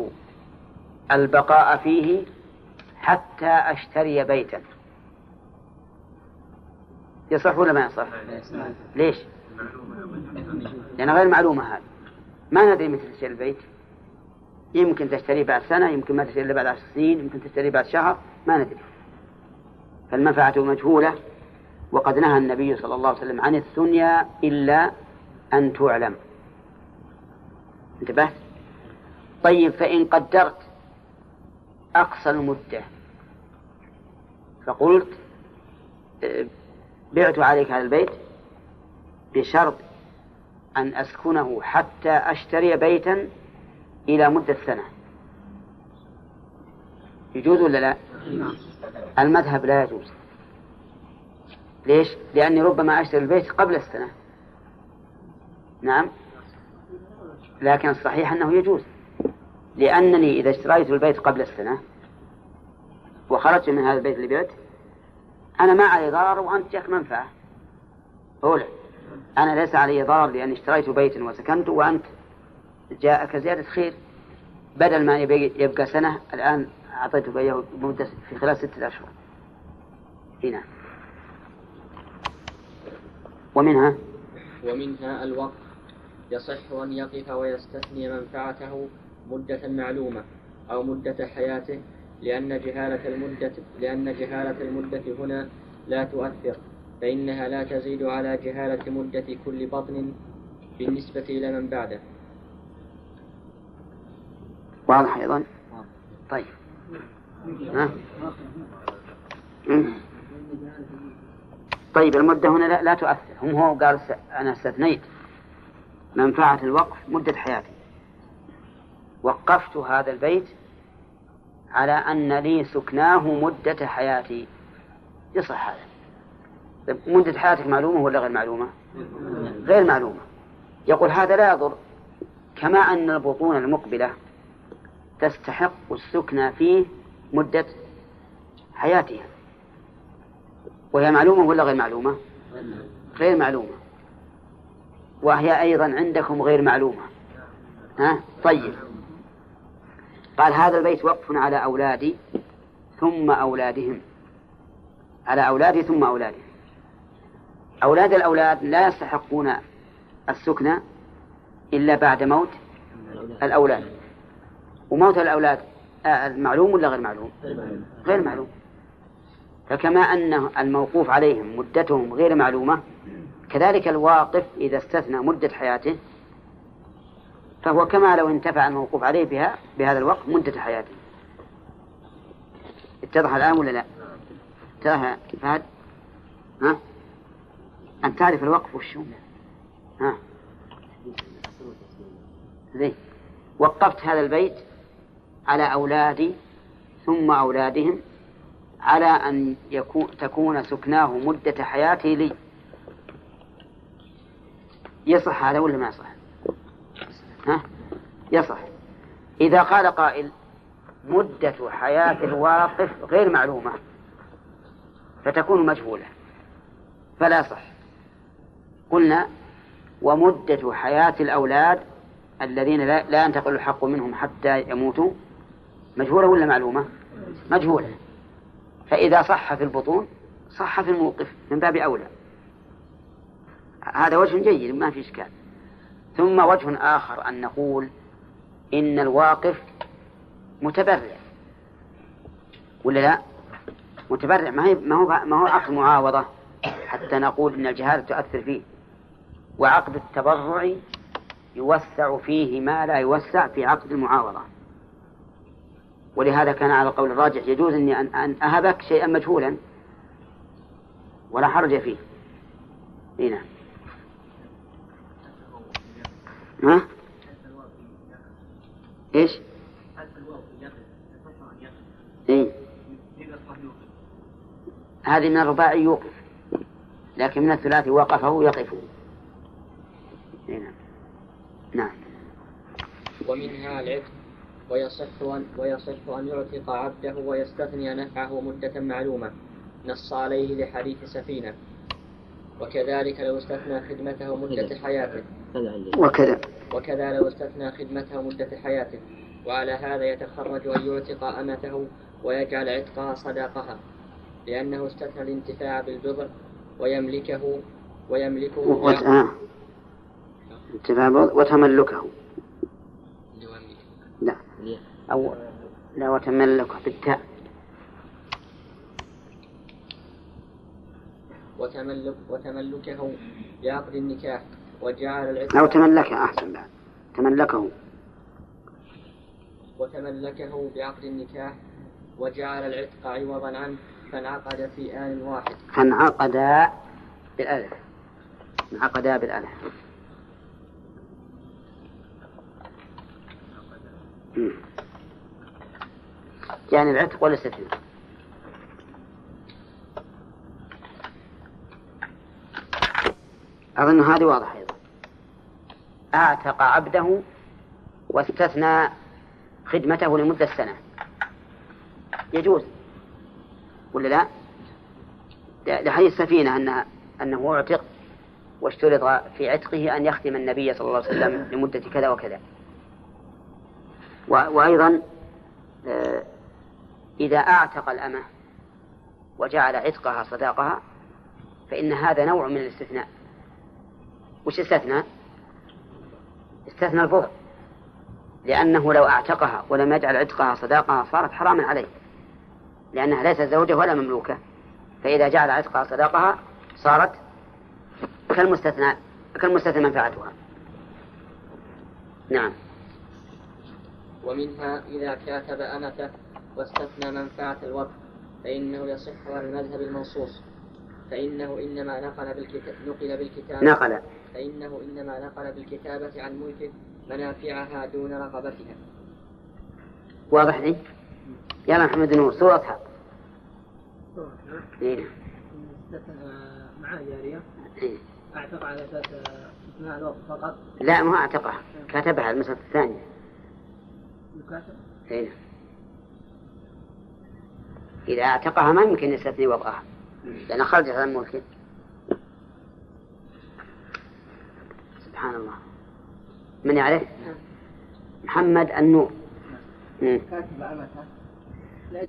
البقاء فيه حتى أشتري بيتا. يصح ولا ما يصح؟ ليش؟ لأن غير معلومة هذه. ما ندري متى تشتري البيت. يمكن تشتريه بعد سنة يمكن ما تشتريه بعد عشر سنين يمكن تشتريه بعد شهر ما ندري. فالمنفعة مجهولة وقد نهى النبي صلى الله عليه وسلم عن الثنيا إلا أن تعلم. انتبهت؟ طيب فإن قدرت أقصى المدة فقلت بعت عليك هذا البيت بشرط أن أسكنه حتى أشتري بيتا إلى مدة سنة. يجوز ولا لا؟ المذهب لا يجوز. ليش؟ لأني ربما أشتري البيت قبل السنة. نعم. لكن الصحيح أنه يجوز. لأنني إذا اشتريت البيت قبل السنة وخرجت من هذا البيت اللي بعت أنا ما علي ضرر وأنت جاك منفعة. أولى أنا ليس علي ضرر لأني اشتريت بيتا وسكنت وأنت جاءك زيادة خير بدل ما يبقى سنة الآن أعطيتك إياه مدة في خلال ستة أشهر. هنا ومنها؟ ومنها الوقف يصح أن يقف ويستثني منفعته مدة معلومة أو مدة حياته لأن جهالة المدة لأن جهالة المدة هنا لا تؤثر فإنها لا تزيد على جهالة مدة كل بطن بالنسبة إلى من بعده. واضح أيضا؟ طيب. ها؟ طيب المدة هنا لا, لا تؤثر. هم هو قال أنا استثنيت. منفعة الوقف مدة حياتي. وقفت هذا البيت على أن لي سكناه مدة حياتي. يصح هذا. طيب مدة حياتك معلومة ولا غير معلومة؟ غير معلومة. يقول هذا لا يضر كما أن البطون المقبلة تستحق السكنى فيه مدة حياتها. وهي معلومة ولا غير معلومة؟ غير معلومة. وهي أيضا عندكم غير معلومة. ها؟ طيب. قال هذا البيت وقف على أولادي ثم أولادهم. على أولادي ثم أولادهم. أولاد الأولاد لا يستحقون السكنى إلا بعد موت الأولاد. وموت الأولاد آه، معلوم ولا غير معلوم غير معلوم فكما أن الموقوف عليهم مدتهم غير معلومة كذلك الواقف إذا استثنى مدة حياته فهو كما لو انتفع الموقوف عليه بها بهذا الوقت مدة حياته اتضح الآن ولا لا؟ اتضح فهد؟ ها؟ أن تعرف الوقف وشو؟ ها؟ زين وقفت هذا البيت على أولادي ثم أولادهم على أن يكون تكون سكناه مدة حياتي لي يصح هذا ولا ما يصح؟ ها؟ يصح إذا قال قائل مدة حياة الواقف غير معلومة فتكون مجهولة فلا صح قلنا ومدة حياة الأولاد الذين لا, لا ينتقل الحق منهم حتى يموتوا مجهولة ولا معلومة؟ مجهولة. فإذا صح في البطون صح في الموقف من باب أولى. هذا وجه جيد ما في إشكال. ثم وجه آخر أن نقول إن الواقف متبرع. ولا لا؟ متبرع ما هو ما هو عقد معاوضة. حتى نقول إن الجهالة تؤثر فيه. وعقد التبرع يوسع فيه ما لا يوسع في عقد المعاوضة. ولهذا كان على القول الراجح يجوز أني أن أهبك شيئا مجهولا ولا حرج فيه هنا ها؟ إيش؟ إيه؟ هذه من الرباعي يوقف لكن من الثلاثي وقفه يقف نعم نعم ومنها العتق ويصح أن ويصح أن يعتق عبده ويستثني نفعه مدة معلومة نص عليه لحديث سفينة. وكذلك لو استثنى خدمته مدة حياته. وكذا. وكذا لو استثنى خدمته مدة حياته. وعلى هذا يتخرج أن يعتق أمته ويجعل عتقها صداقها لأنه استثنى الانتفاع بالبضع ويملكه ويملكه وت... آه. انتفاع وتملكه. أو لا وتملكه بالتاء وتملك وتملكه بعقد النكاح وجعل العتق أو تملكه أحسن بعد. تملكه. وتملكه بعقد النكاح وجعل العتق عوضا عنه فانعقد في آن واحد. فانعقدا بالألف. انعقدا بالألف. يعني العتق والاستثناء أظن هذه واضحة أيضا. أعتق عبده واستثنى خدمته لمدة سنة. يجوز ولا لا؟ لحديث السفينة أن أنه أعتق واشترط في عتقه أن يخدم النبي صلى الله عليه وسلم لمدة كذا وكذا. وأيضا آه، إذا أعتق الأمة وجعل عتقها صداقها فإن هذا نوع من الاستثناء. وش استثنى؟ استثنى البضع لأنه لو أعتقها ولم يجعل عتقها صداقها صارت حراما عليه. لأنها ليست زوجة ولا مملوكة. فإذا جعل عتقها صداقها صارت كالمستثنى كالمستثنى منفعتها نعم. ومنها إذا كاتب أمته واستثنى منفعة الوقف فإنه يصح على المذهب المنصوص. فإنه إنما نقل بالكتاب نقل بالكتابة نقل. فإنه إنما نقل بالكتابة عن ملكه منافعها دون رقبتها واضح لي؟ يلا محمد نور صورتها إيه. معاه جارية إيه. أعتق على أساس إثناء الوقت فقط. لا ما أعتقها. كتبها المسألة الثانية. يكاتب إيه. إذا أعتقها ما يمكن يستثني وضعها لأن خرجت عن ملكه سبحان الله. من يعرف؟ محمد النور. مم. كاتب امته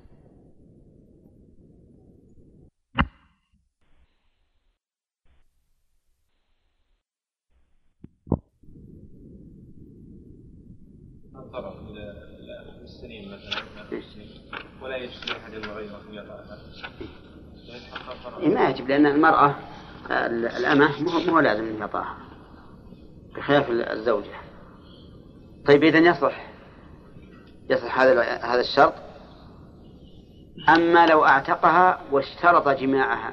المسلمين مثلا ولا يجزي أحد غيره ان إيه، ما يجب لأن المرأة ال- الأمة مو مو لازم أن يعطاها بخلاف ال- الزوجة. طيب إذا يصلح. يصلح هذا هذا الشرط. أما لو أعتقها واشترط جماعها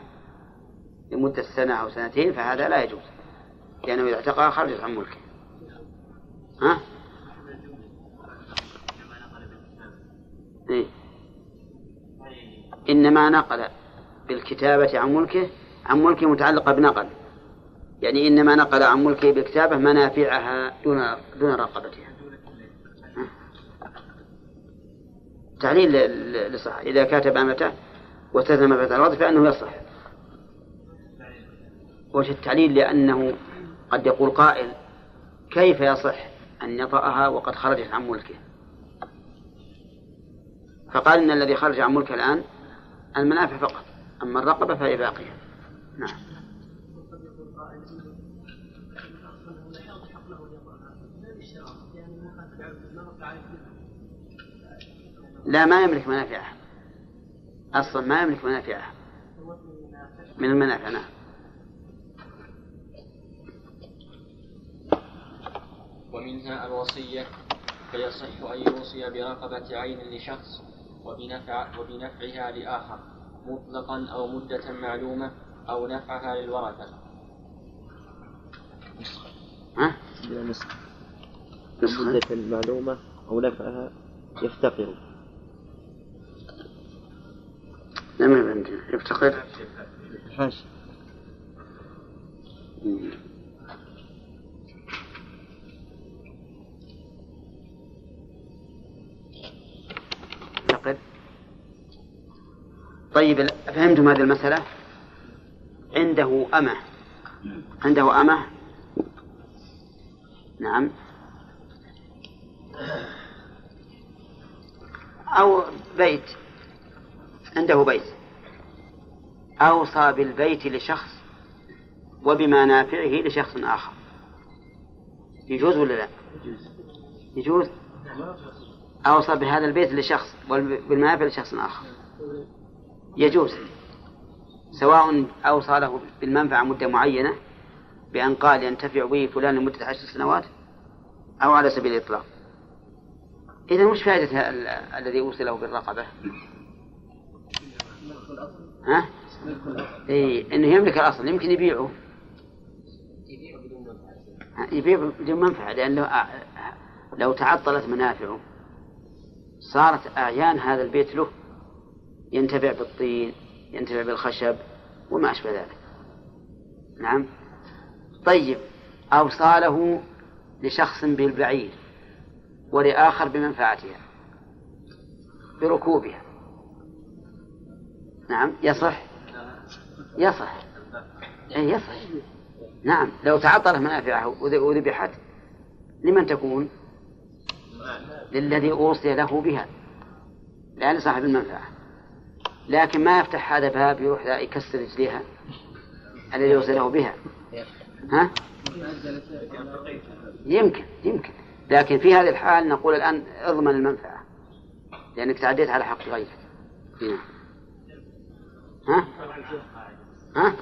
لمدة سنة أو سنتين فهذا لا يجوز. لأنه إذا اعتقها خرجت عن ملكه. ها؟ إيه؟ إنما نقل بالكتابة عن ملكه عن ملكه متعلقة بنقل. يعني إنما نقل عن ملكه بالكتابة منافعها دون دون رقبتها. ها؟ تعليل لصح. إذا كاتب أمته واستثنى فتح الوضع فإنه يصح. وجه التعليل لأنه قد يقول قائل كيف يصح أن يطأها وقد خرجت عن ملكه؟ فقال إن الذي خرج عن ملكه الآن المنافع فقط أما الرقبة فهي باقية. نعم. لا ما يملك منافعها أصلا ما يملك منافعها من المنافع نعم. ومنها الوصية فيصح أن يوصي برقبة عين لشخص وبنفع وبنفعها لآخر مطلقا أو مدة معلومة أو نفعها للورثة. ها؟ مدة معلومة أو نفعها يفتقر. ما عندنا يفتقر. حاشا طيب فهمتم هذه المسألة؟ عنده أمة. عنده أمة؟ نعم. أو بيت. عنده بيت. أوصى بالبيت لشخص وبمنافعه لشخص آخر. يجوز ولا لا؟ يجوز. أوصى بهذا البيت لشخص وبالمنافع لشخص آخر. يجوز سواء أوصى له بالمنفعة مدة معينة بأن قال ينتفع به فلان لمدة عشر سنوات أو على سبيل الإطلاق إذا وش فائدة ال- الذي أوصي له بالرقبة؟ ها؟ إيه إنه يملك الأصل يمكن يبيعه يبيع بدون منفعة لأنه آه، لو تعطلت منافعه صارت أعيان هذا البيت له ينتفع بالطين ينتفع بالخشب وما أشبه ذلك. نعم؟ طيب أوصاله لشخص بالبعير ولآخر بمنفعتها بركوبها. نعم؟ يصح؟ يصح. أي يصح. نعم لو تعطلت منافعه وذ- وذبحت لمن تكون؟ للذي أوصي له بها لا لصاحب المنفعة. لكن ما يفتح هذا باب يروح يكسر رجليها الذي يوصي له بها ها؟ يمكن يمكن لكن في هذه الحال نقول الآن اضمن المنفعة لأنك تعديت على حق غيرك. ها؟ ها؟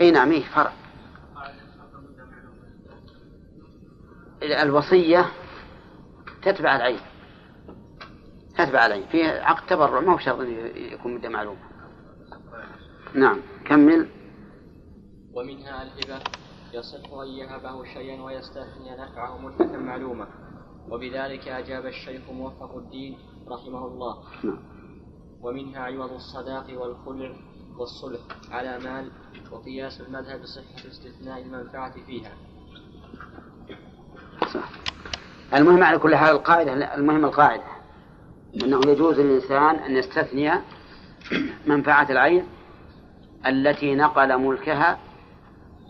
إي نعم إيه فرع الوصية تتبع العين تتبع العين فيه عقد تبرع ما هو شرط يكون مدة معلومة. نعم كمل. ومنها الهبة يصح أن يهبه شيئا ويستثني نفعه مدة معلومة. وبذلك أجاب الشيخ موفق الدين رحمه الله. نعم. ومنها عوض الصداق والخلع والصلح على مال وقياس المذهب بصحة استثناء المنفعة فيها. صح. المهم على كل حال القاعدة المهم القاعدة. أنه يجوز للإنسان أن يستثني منفعة العين التي نقل ملكها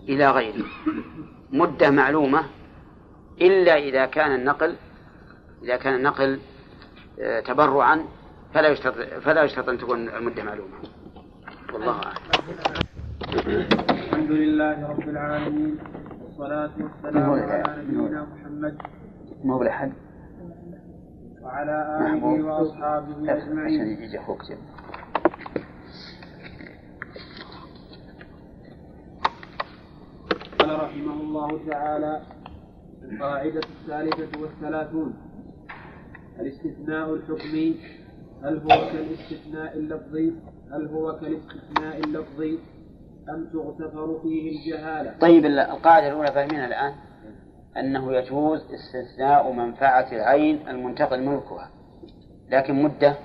إلى غيره. مدة معلومة إلا إذا كان النقل إذا كان النقل آه، تبرعا فلا يشترط فلا يشترط أن تكون المدة معلومة. والله أعلم. الحمد لله رب العالمين والصلاة والسلام على نبينا محمد. مو بالأحد وعلى آله وأصحابه أجمعين. عشان يجي أخوك. قال رحمه الله تعالى القاعدة الثالثة والثلاثون الاستثناء الحكمي هل هو كالاستثناء اللفظي؟ هل هو كالاستثناء اللفظي؟ أم تغتفر فيه الجهالة؟ طيب القاعدة الأولى فاهمينها الآن؟ أنه يجوز استثناء منفعة العين المنتقل ملكها. لكن مدة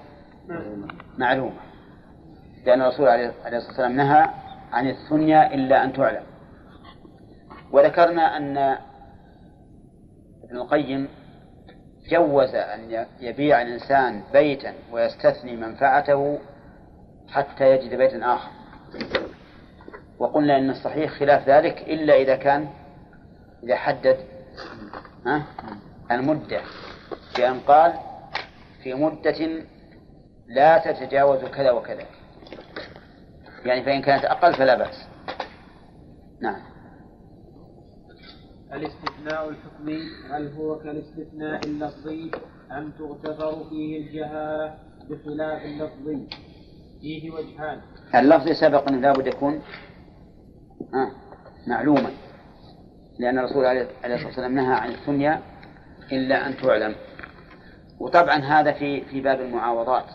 معلومة. لأن الرسول عليه الصلاة والسلام نهى عن الثنيا إلا أن تعلم. وذكرنا أن ابن القيم جوز أن يبيع الإنسان بيتا ويستثني منفعته حتى يجد بيتا آخر. وقلنا أن الصحيح خلاف ذلك إلا إذا كان إذا حدد ها؟ المدة. بأن قال في مدة لا تتجاوز كذا وكذا. يعني فإن كانت أقل فلا بأس. نعم. الاستثناء الحكمي هل هو كالاستثناء اللفظي أم تغتفر فيه الجهالة بخلاف اللفظي؟ فيه وجهان. اللفظ سبق أنه لابد يكون آه معلوما. لأن الرسول عليه الصلاة والسلام نهى عن الثنيا إلا أن تعلم. وطبعا هذا في في باب المعاوضات.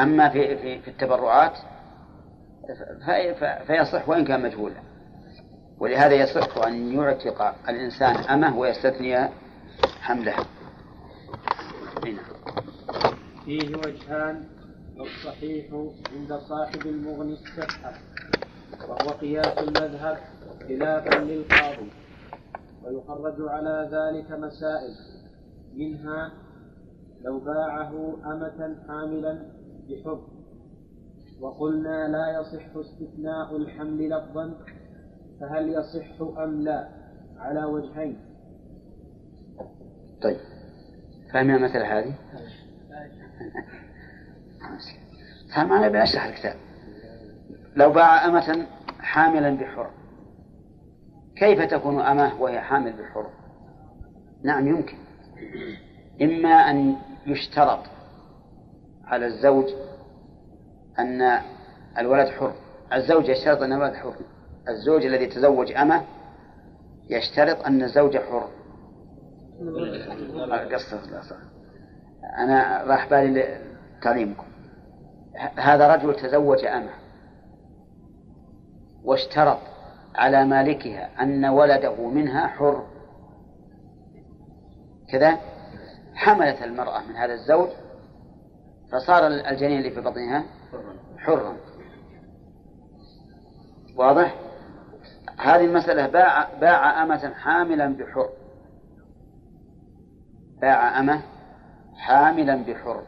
أما في في, في التبرعات في- في- فيصح وإن كان مجهولا. ولهذا يصح أن يعتق الإنسان أمه ويستثني حملها هنا. فيه وجهان والصحيح عند صاحب المغني الصحة وهو قياس المذهب خلافا للقاضي ويخرج على ذلك مسائل منها لو باعه أمة حاملا بحر وقلنا لا يصح استثناء الحمل لفظا فهل يصح أم لا؟ على وجهين. طيب. فاهمين المسألة هذه؟ فهم أنا بنشرح الكتاب. لو باع أمة حاملا بحر كيف تكون أمة وهي حامل بحر؟ نعم يمكن. إما أن يشترط على الزوج أن الولد حر. الزوج يشترط أن الولد حر. الزوج الذي تزوج أمة يشترط أن الزوج حر. قصة. أنا راح بالي تعليمكم ه- هذا رجل تزوج أمة واشترط على مالكها أن ولده منها حر. كذا حملت المرأة من هذا الزوج فصار الجنين اللي في بطنها حرا. واضح؟ هذه المسألة باع باع أمة حاملا بحر. باع أمة حاملا بحر.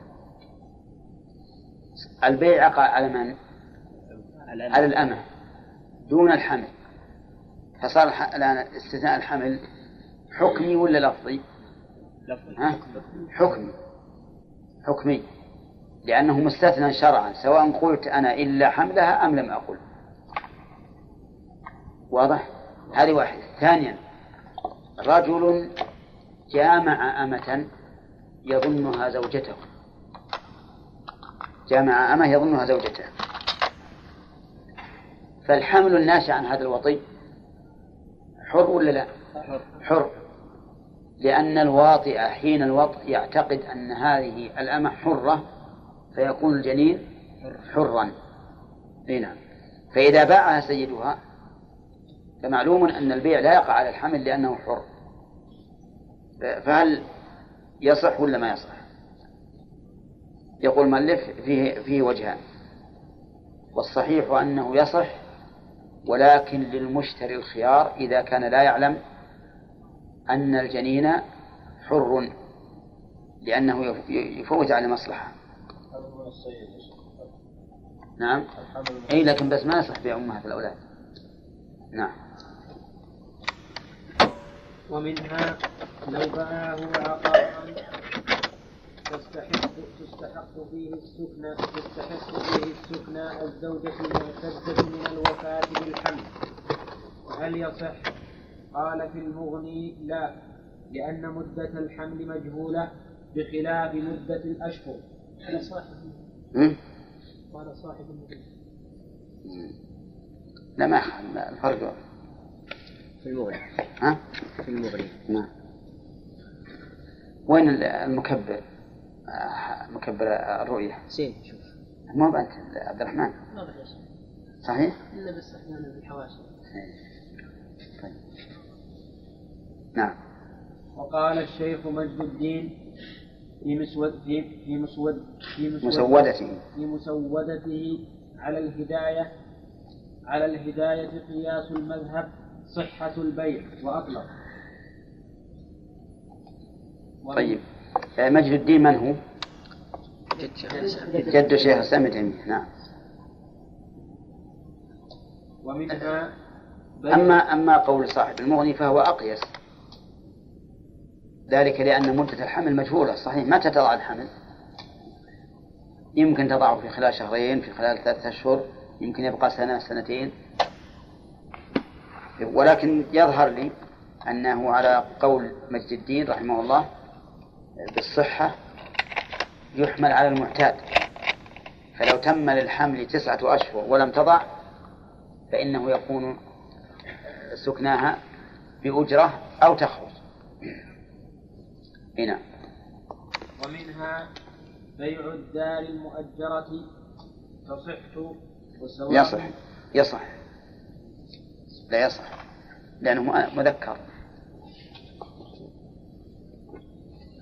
البيع يقع على من؟ على الأمة. دون الحمل. فصار الآن استثناء الحمل حكمي ولا لفظي؟ ها؟ حكمي. حكمي. لأنه مستثنى شرعا سواء قلت أنا إلا حملها أم لم أقل. واضح؟ هذه واحدة. ثانيا رجل جامع أمة يظنها زوجته. جامع أمة يظنها زوجته. فالحمل الناشئ عن هذا الوطي حر ولا لا؟ حر. لأن الواطئ حين الوطء يعتقد أن هذه الأمة حرة فيكون الجنين حرا. إي نعم. فإذا باعها سيدها فمعلوم أن البيع لا يقع على الحمل لأنه حر. فهل يصح ولا ما يصح؟ يقول مؤلف فيه فيه وجهان. والصحيح أنه يصح ولكن للمشتري الخيار إذا كان لا يعلم أن الجنين حر لأنه يفوت على مصلحة. نعم. أي لكن بس ما يصح بيع أمهات الأولاد. نعم. ومنها لو باعه عقارا تستحق تستحق فيه السكنى تستحق فيه السكنى الزوجة المعتدة من الوفاة بالحمل هل يصح؟ قال في المغني لا لأن مدة الحمل مجهولة بخلاف مدة الأشهر. قال صاحب قال صاحب لا ما الفرق في المغني. ها؟ في المغني. نعم. وين المكبر؟ مكبر الرؤية. زين. شوف ما بأنت عبد الرحمن. ما بحيش صحيح؟ إلا بس أحيانا بالحواشي. طيب. نعم. وقال الشيخ مجد الدين في مسود في في مسود في مسود مسودته. في مسودته على الهداية على الهداية قياس المذهب صحة البيع وأطلق. طيب. مجد الدين من هو؟ جد شيخ الإسلام ابن نعم ومنها أما أما قول صاحب المغني فهو أقيس ذلك لأن مدة الحمل مجهولة صحيح متى تضع الحمل؟ يمكن تضعه في خلال شهرين في خلال ثلاثة أشهر يمكن يبقى سنة سنتين ولكن يظهر لي أنه على قول مجد الدين رحمه الله بالصحة يحمل على المعتاد. فلو تم للحمل تسعة أشهر ولم تضع فإنه يكون سكناها بأجرة أو تخرج. هنا. ومنها بيع الدار المؤجرة. تصح وسواء. يصح. يصح. لا يصح. لأنه مذكر.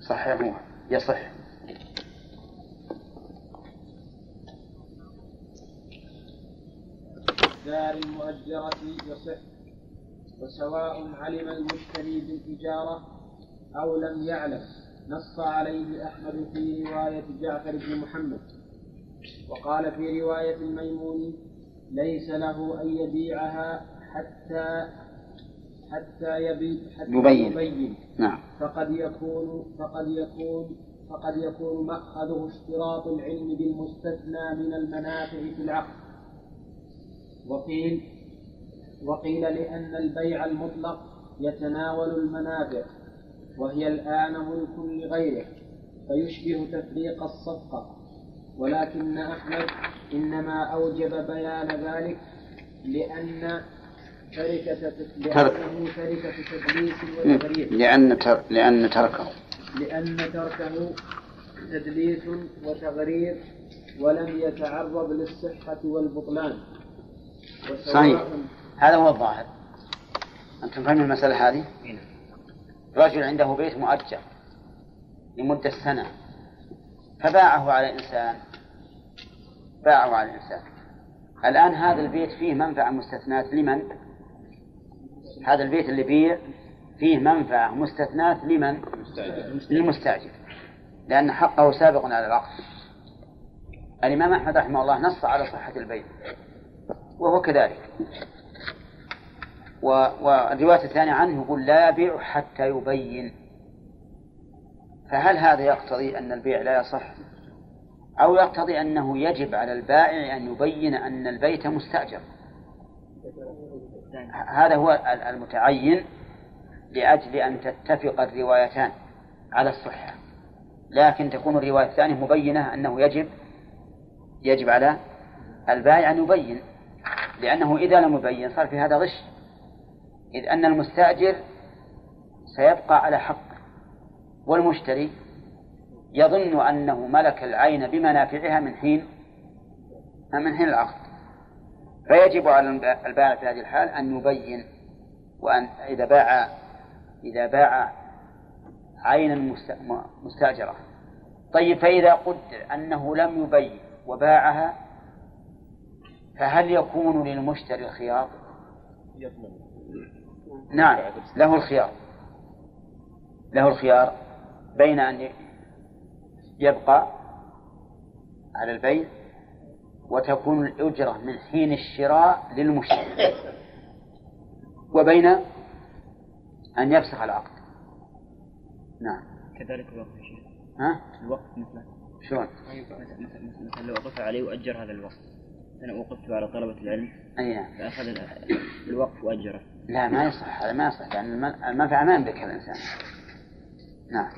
صحيح هو يصح الدار المؤجرة يصح وسواء علم المشتري بالإجارة أو لم يعلم نص عليه أحمد في رواية جعفر بن محمد. وقال في رواية الميمون ليس له أن يبيعها حتى حتى يبي حتى يبين. يبين نعم. فقد يكون فقد يكون فقد يكون مأخذه اشتراط العلم بالمستثنى من المنافع في العقد. وقيل وقيل لأن البيع المطلق يتناول المنافع وهي الآن ملك لغيره فيشبه تفريق الصفقة. ولكن أحمد إنما أوجب بيان ذلك لأن تركة لأنه تركة تدليس وتغرير لأن تر... لأن تركه. لأن تركه تدليس وتغرير ولم يتعرض للصحة والبطلان. صحيح. هذا هو الظاهر. أنتم فاهمين المسألة هذه؟ رجل عنده بيت مؤجر لمدة سنة. فباعه على إنسان. باعه على إنسان. الآن هذا البيت فيه منفعة مستثناة لمن؟ هذا البيت اللي بيع فيه منفعة مستثناة لمن؟ للمستأجر. لأن حقه سابق على العقد. الإمام أحمد رحمه الله نص على صحة البيع وهو كذلك. والرواية الثانية عنه يقول لا يبيع حتى يبين. فهل هذا يقتضي أن البيع لا يصح؟ أو يقتضي أنه يجب على البائع أن يبين أن البيت مستأجر؟ هذا هو ال- المتعين لأجل أن تتفق الروايتان على الصحة. لكن تكون الرواية الثانية مبينة أنه يجب يجب على البائع أن يبين لأنه إذا لم يبين صار في هذا غش. إذ أن المستأجر سيبقى على حق والمشتري يظن أنه ملك العين بمنافعها من حين من حين العقد. فيجب على البائع في هذه الحال أن يبين وأن إذا باع إذا باع عينا مستأجرة طيب فإذا قدر أنه لم يبين وباعها فهل يكون للمشتري الخيار؟ نعم له الخيار له الخيار بين أن يبقى على البيع وتكون الأجرة من حين الشراء للمشتري. وبين أن يفسخ العقد. نعم. كذلك الوقت يا شيخ. ها؟ الوقت مثله شلون؟ مثلا لو وقف علي وأجر هذا الوقت. أنا وقفت على طلبة العلم. أي نعم. فأخذ الوقف وأجره. لا ما يصح هذا ما يصح لأن المنفعة ما يملكها الإنسان. نعم.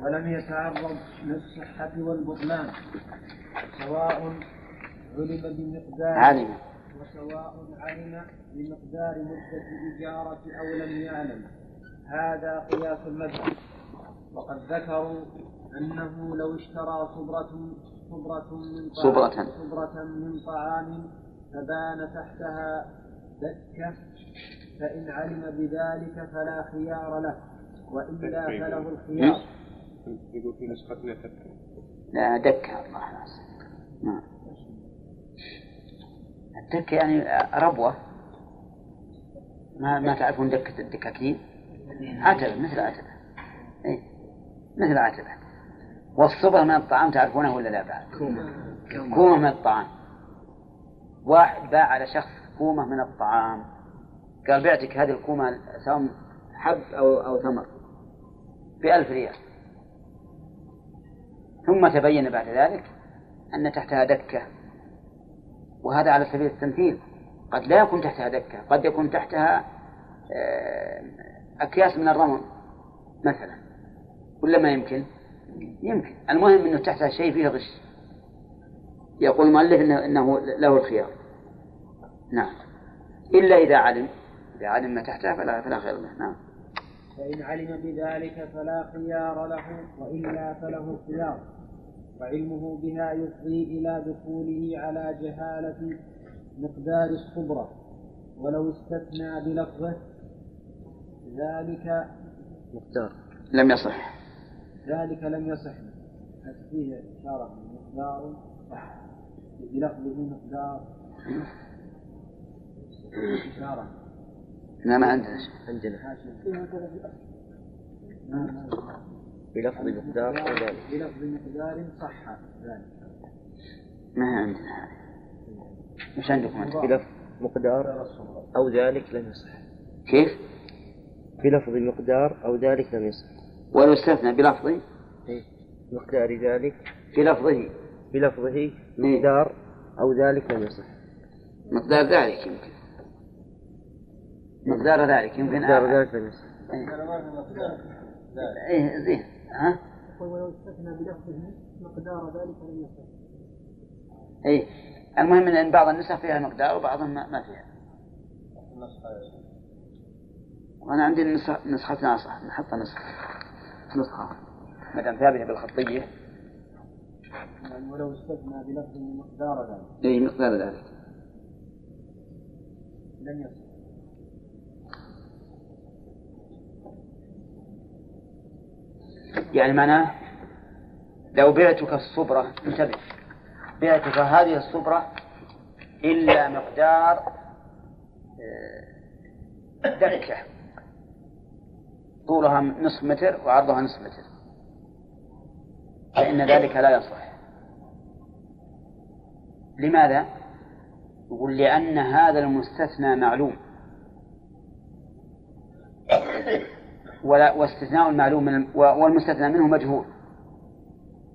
ولم يتعرض للصحة والبطلان؟ سواء علم بمقدار علم وسواء علم بمقدار مدة الإجارة أو لم يعلم. هذا قياس المذهب. وقد ذكروا أنه لو اشترى صبرة صبرة من طعام صبرة. صبرة من طعام فبان تحتها دكة فإن علم بذلك فلا خيار له وإلا فله الخيار. يقول في نسختنا تذكر لا دكة الله. ناس نعم. الدكة يعني ربوة. ما ما تعرفون دكة الدكاكين؟ عتبة مثل عتبة. إيه؟ مثل عتبة. والصبر من الطعام تعرفونه ولا لا بعد؟ كومة من الطعام. واحد باع على شخص كومة من الطعام. قال بعتك هذه الكومة سواء حب أو أو ثمر. بألف ريال. ثم تبين بعد ذلك أن تحتها دكة. وهذا على سبيل التمثيل. قد لا يكون تحتها دكة قد يكون تحتها آه، أكياس من الرمل مثلا. ولا ما يمكن؟ يمكن. المهم أنه تحتها شيء فيه غش. يقول المؤلف إنه, له الخيار. نعم. إلا إذا علم. إذا علم ما تحتها فلا فلا خير له. نعم. فإن علم بذلك فلا خيار له وإلا فله الخيار. وعلمه بها يفضي إلى دخوله على جهالة مقدار الصبرة ولو استثنى بلفظه ذلك مقدار. لم يصح. ذلك لم يصح. فيه إشارة مقدار؟ بلفظه مقدار. إشارة. لا ما عندنا عندنا. بلفظ مقدار أو ذلك بلفظ مقدار صح ذلك. ما هي عندنا هذه مش عندكم أنت بلفظ مقدار أو ذلك لم يصح. كيف؟ بلفظ مقدار أو ذلك لم يصح. ولو استثنى بلفظه؟ إيه. مقدار ذلك. في لفظه بلفظه مقدار أو ذلك لم يصح. مقدار ذلك يمكن. مقدار ذلك يمكن. مقدار ذلك لم يصح. إيه زين. ها؟ ولو استثنى بلفظه مقدار ذلك لم يصح. إيه. المهم ان بعض النسخ فيها مقدار وبعضها ما فيها. وأنا عندي النسخ نسختنا صح نحط نسخة. نسخة. ما دام ثابتة بالخطية. يعني ولو استثنى بلفظ مقدار ذلك. اي مقدار ذلك. لم يصح. يعني معناه لو بعتك الصبرة انتبه. بعتك هذه الصبرة إلا مقدار آه، دكة طولها نصف متر وعرضها نصف متر. فإن ذلك لا يصح. لماذا؟ يقول لأن هذا المستثنى معلوم. ولا واستثناء المعلوم من والمستثنى منه مجهول.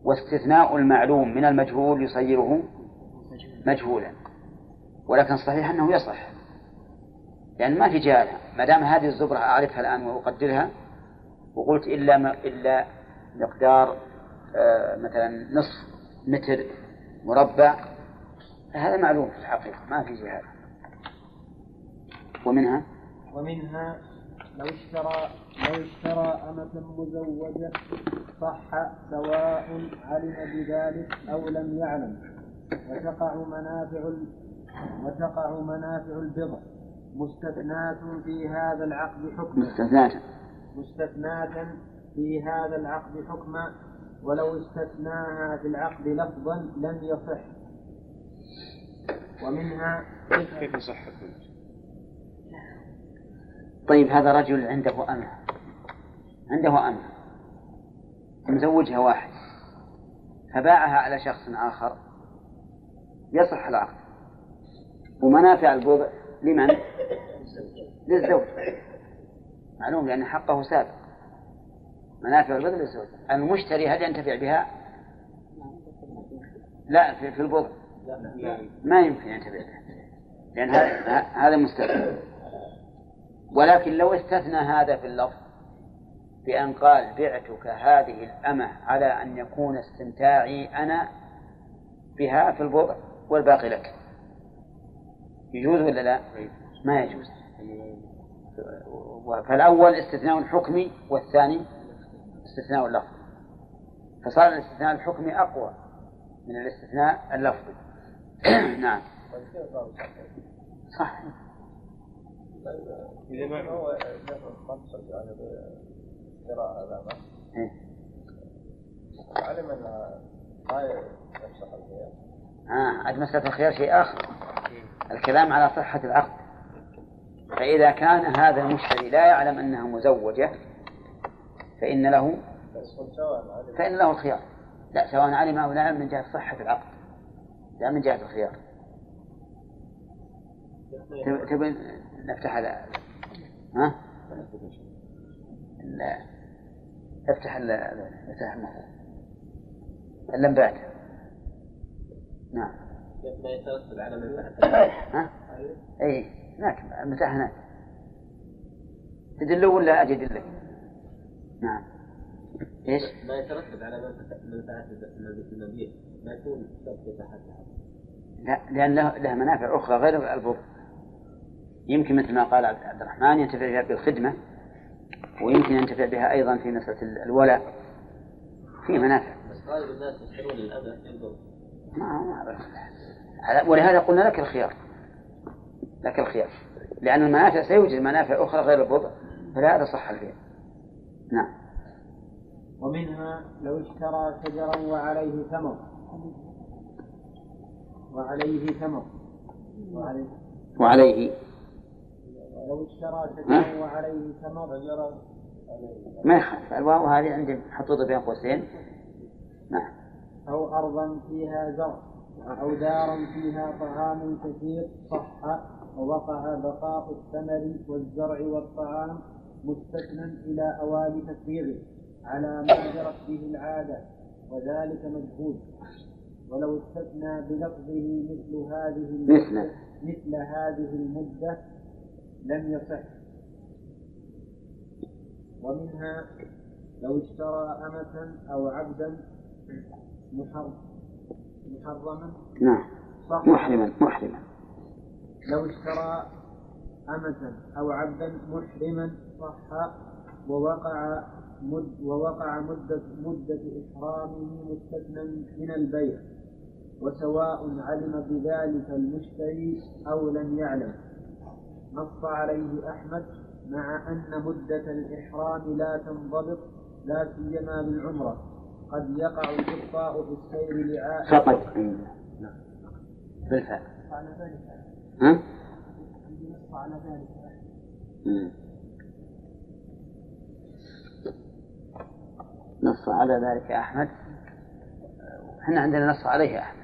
واستثناء المعلوم من المجهول يصيره مجهولا. ولكن الصحيح أنه يصح. لأن ما في جهالة ما دام هذه الزبرة أعرفها الآن وأقدرها وقلت إلا ما إلا مقدار آه مثلا نصف متر مربع هذا معلوم في الحقيقة. ما في جهالة ومنها؟ ومنها لو اشترى لو اشترى أمة مزوجة صح سواء علم بذلك أو لم يعلم. وتقع منافع ال- وتقع منافع البضع مستثناة في هذا العقد حكما مستثناة. مستثناة في هذا العقد حكما ولو استثناها في العقد لفظا لم يصح. ومنها كيف يصح؟ طيب هذا رجل عنده أمة عنده أمة مزوجها واحد. فباعها على شخص آخر. يصح العقد. ومنافع البضع لمن؟ للزوج. معلوم لأن حقه سابق. منافع البضع للزوج. المشتري هل ينتفع بها؟ لا في, البضع ما يمكن ينتفع بها. لأن هذا هذا مستثنى ولكن لو استثنى هذا في اللفظ بأن قال بعتك هذه الأمة على أن يكون استمتاعي أنا بها في البضع والباقي لك. يجوز ولا لا؟ ما يجوز. فالأول استثناء الحكمي والثاني استثناء اللفظي فصار الاستثناء الحكمي أقوى من الاستثناء اللفظي نعم. صح. إذا ما هو مقصد يعني إيه. علم أن ما يفسخ الخيار. آه عاد مسألة الخيار شيء آخر. الكلام على صحة العقد. فإذا كان هذا المشتري لا يعلم أنها مزوجة فإن له علم. فإن له الخيار. لا سواء علم أو لا يعلم من جهة صحة العقد. لا من جهة الخيار. تب- تبي نفتح هذا. ها؟ لا. افتح ال افتح الموضوع اللمبات. نعم. ما يترتب على ها؟ اي هناك. المتاح هناك. تدله ولا أجي ادلك؟ نعم. إيش؟ ما يترتب على منفعة المبيع ما يكون شرط تحت لا لأن له, له منافع أخرى غير البضع يمكن مثل ما قال عبد الرحمن ينتفع بها بالخدمة ويمكن ينتفع بها أيضا في مسألة ال- الولاء. في منافع. بس غالب الناس يشترون الأذى ينظر ما ولهذا قلنا لك الخيار. لك الخيار. لأن المنافع سيوجد منافع أخرى غير البضع فلهذا صح البيع نعم. ومنها لو اشترى شجرا وعليه ثمر. وعليه ثمر. وعليه وعليه لو اشترى شجرا وعليه ثمر ما يخالف الواو هذه عندي محطوطة بين قوسين. نعم. أو أرضا فيها زرع أو دارا فيها طعام كثير صح ووقع بقاء الثمر والزرع والطعام مستثنى إلى أوان تفريغه على ما جرت به العادة وذلك مجهول. ولو استثنى بلفظه مثل هذه. مثل هذه المدة لم يصح. ومنها لو اشترى أمة أو عبدا محرم محرما. نعم. صح. محرما محرما. لو اشترى أمة أو عبدا محرما صح. ووقع مد ووقع مدة مدة إحرامه مستثنى من البيع. وسواء علم بذلك المشتري أو لم يعلم. نص عليه أحمد مع أن مدة الإحرام لا تنضبط لا سيما بالعمرة. قد يقع الإبطاء في السير لعائد فقط. بالفعل على ذلك. ها؟ نص على ذلك. نص على ذلك أحمد. إحنا عندنا نص عليه أحمد.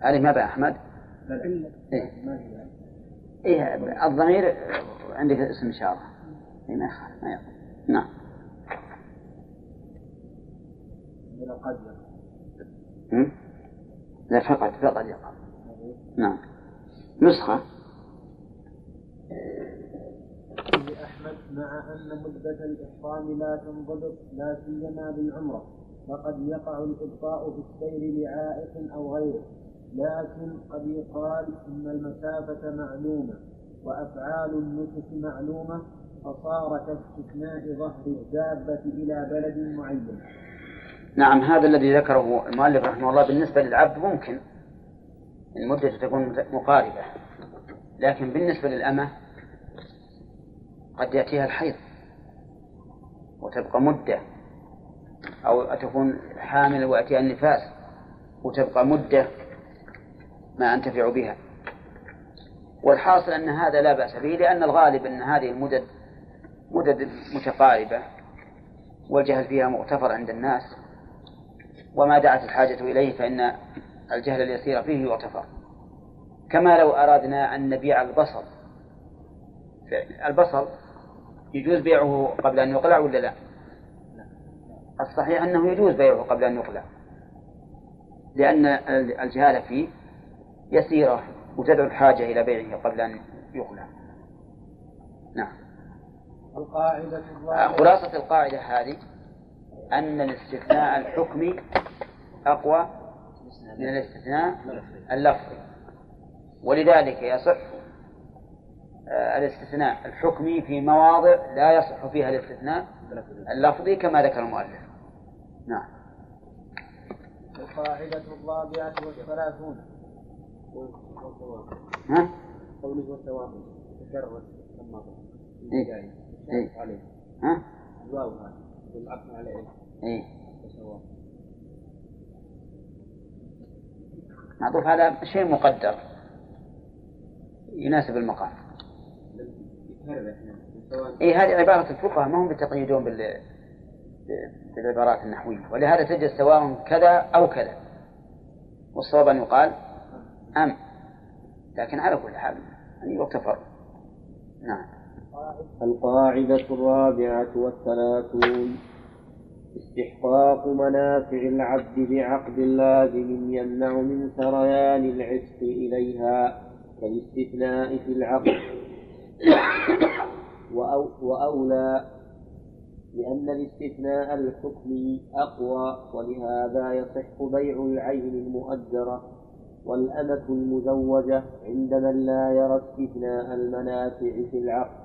عليه. ما بقى أحمد؟ إيه. إيه الضمير عندك اسم إشارة إيه ما يخالف ما يخالف. نعم؟ لا فقط فقط يقع نعم. نسخة. لأحمد مع أن مدة الإحرام لا تنضبط لا سيما بالعمرة وقد يقع الإبطاء في السير لعائق أو غيره. لكن قد يقال إن المسافة معلومة وأفعال النسك معلومة فصار كاستثناء ظهر الدابة إلى بلد معين. نعم هذا الذي ذكره المؤلف رحمه الله بالنسبة للعبد ممكن المدة تكون مقاربة لكن بالنسبة للأمة قد يأتيها الحيض وتبقى مدة أو تكون حامل ويأتيها النفاس وتبقى مدة. ما أنتفع بها والحاصل أن هذا لا بأس به لأن الغالب أن هذه المدد مدد متقاربة والجهل فيها مغتفر عند الناس وما دعت الحاجة إليه فإن الجهل اليسير فيه يغتفر كما لو أردنا أن نبيع البصل البصل يجوز بيعه قبل أن يقلع ولا لا؟ الصحيح أنه يجوز بيعه قبل أن يقلع لأن الجهالة فيه يسيرة وتدعو الحاجة إلى بيعه قبل أن يقلع نعم. القاعدة خلاصة القاعدة هذه أن الاستثناء الحكمي أقوى من الاستثناء اللفظي ولذلك يصح آه، الاستثناء الحكمي في مواضع لا يصح فيها الاستثناء اللفظي كما ذكر المؤلف. نعم. القاعدة الرابعة والثلاثون. ها؟ قوله والثواب تكرر ثم إيه؟ إيه؟ عليه. ها؟ الواو هذا والعطف عليه إيه؟ معطوف على شيء مقدر. يناسب المقام. اي هذه عبارة الفقهاء ما هم بتقيدون بال بالعبارات النحوية. ولهذا تجد سواء كذا أو كذا. والصواب أن يقال أم. لكن على كل حال أن يغتفر. نعم. القاعدة الرابعة والثلاثون. استحقاق منافع العبد بعقد لازم يمنع من سريان العتق إليها كالاستثناء في العقد. وأو وأولى لأن الاستثناء الحكمي أقوى ولهذا يصح بيع العين المؤجرة. والأمة المزوجة عند من لا يرى استثناء المنافع في العقد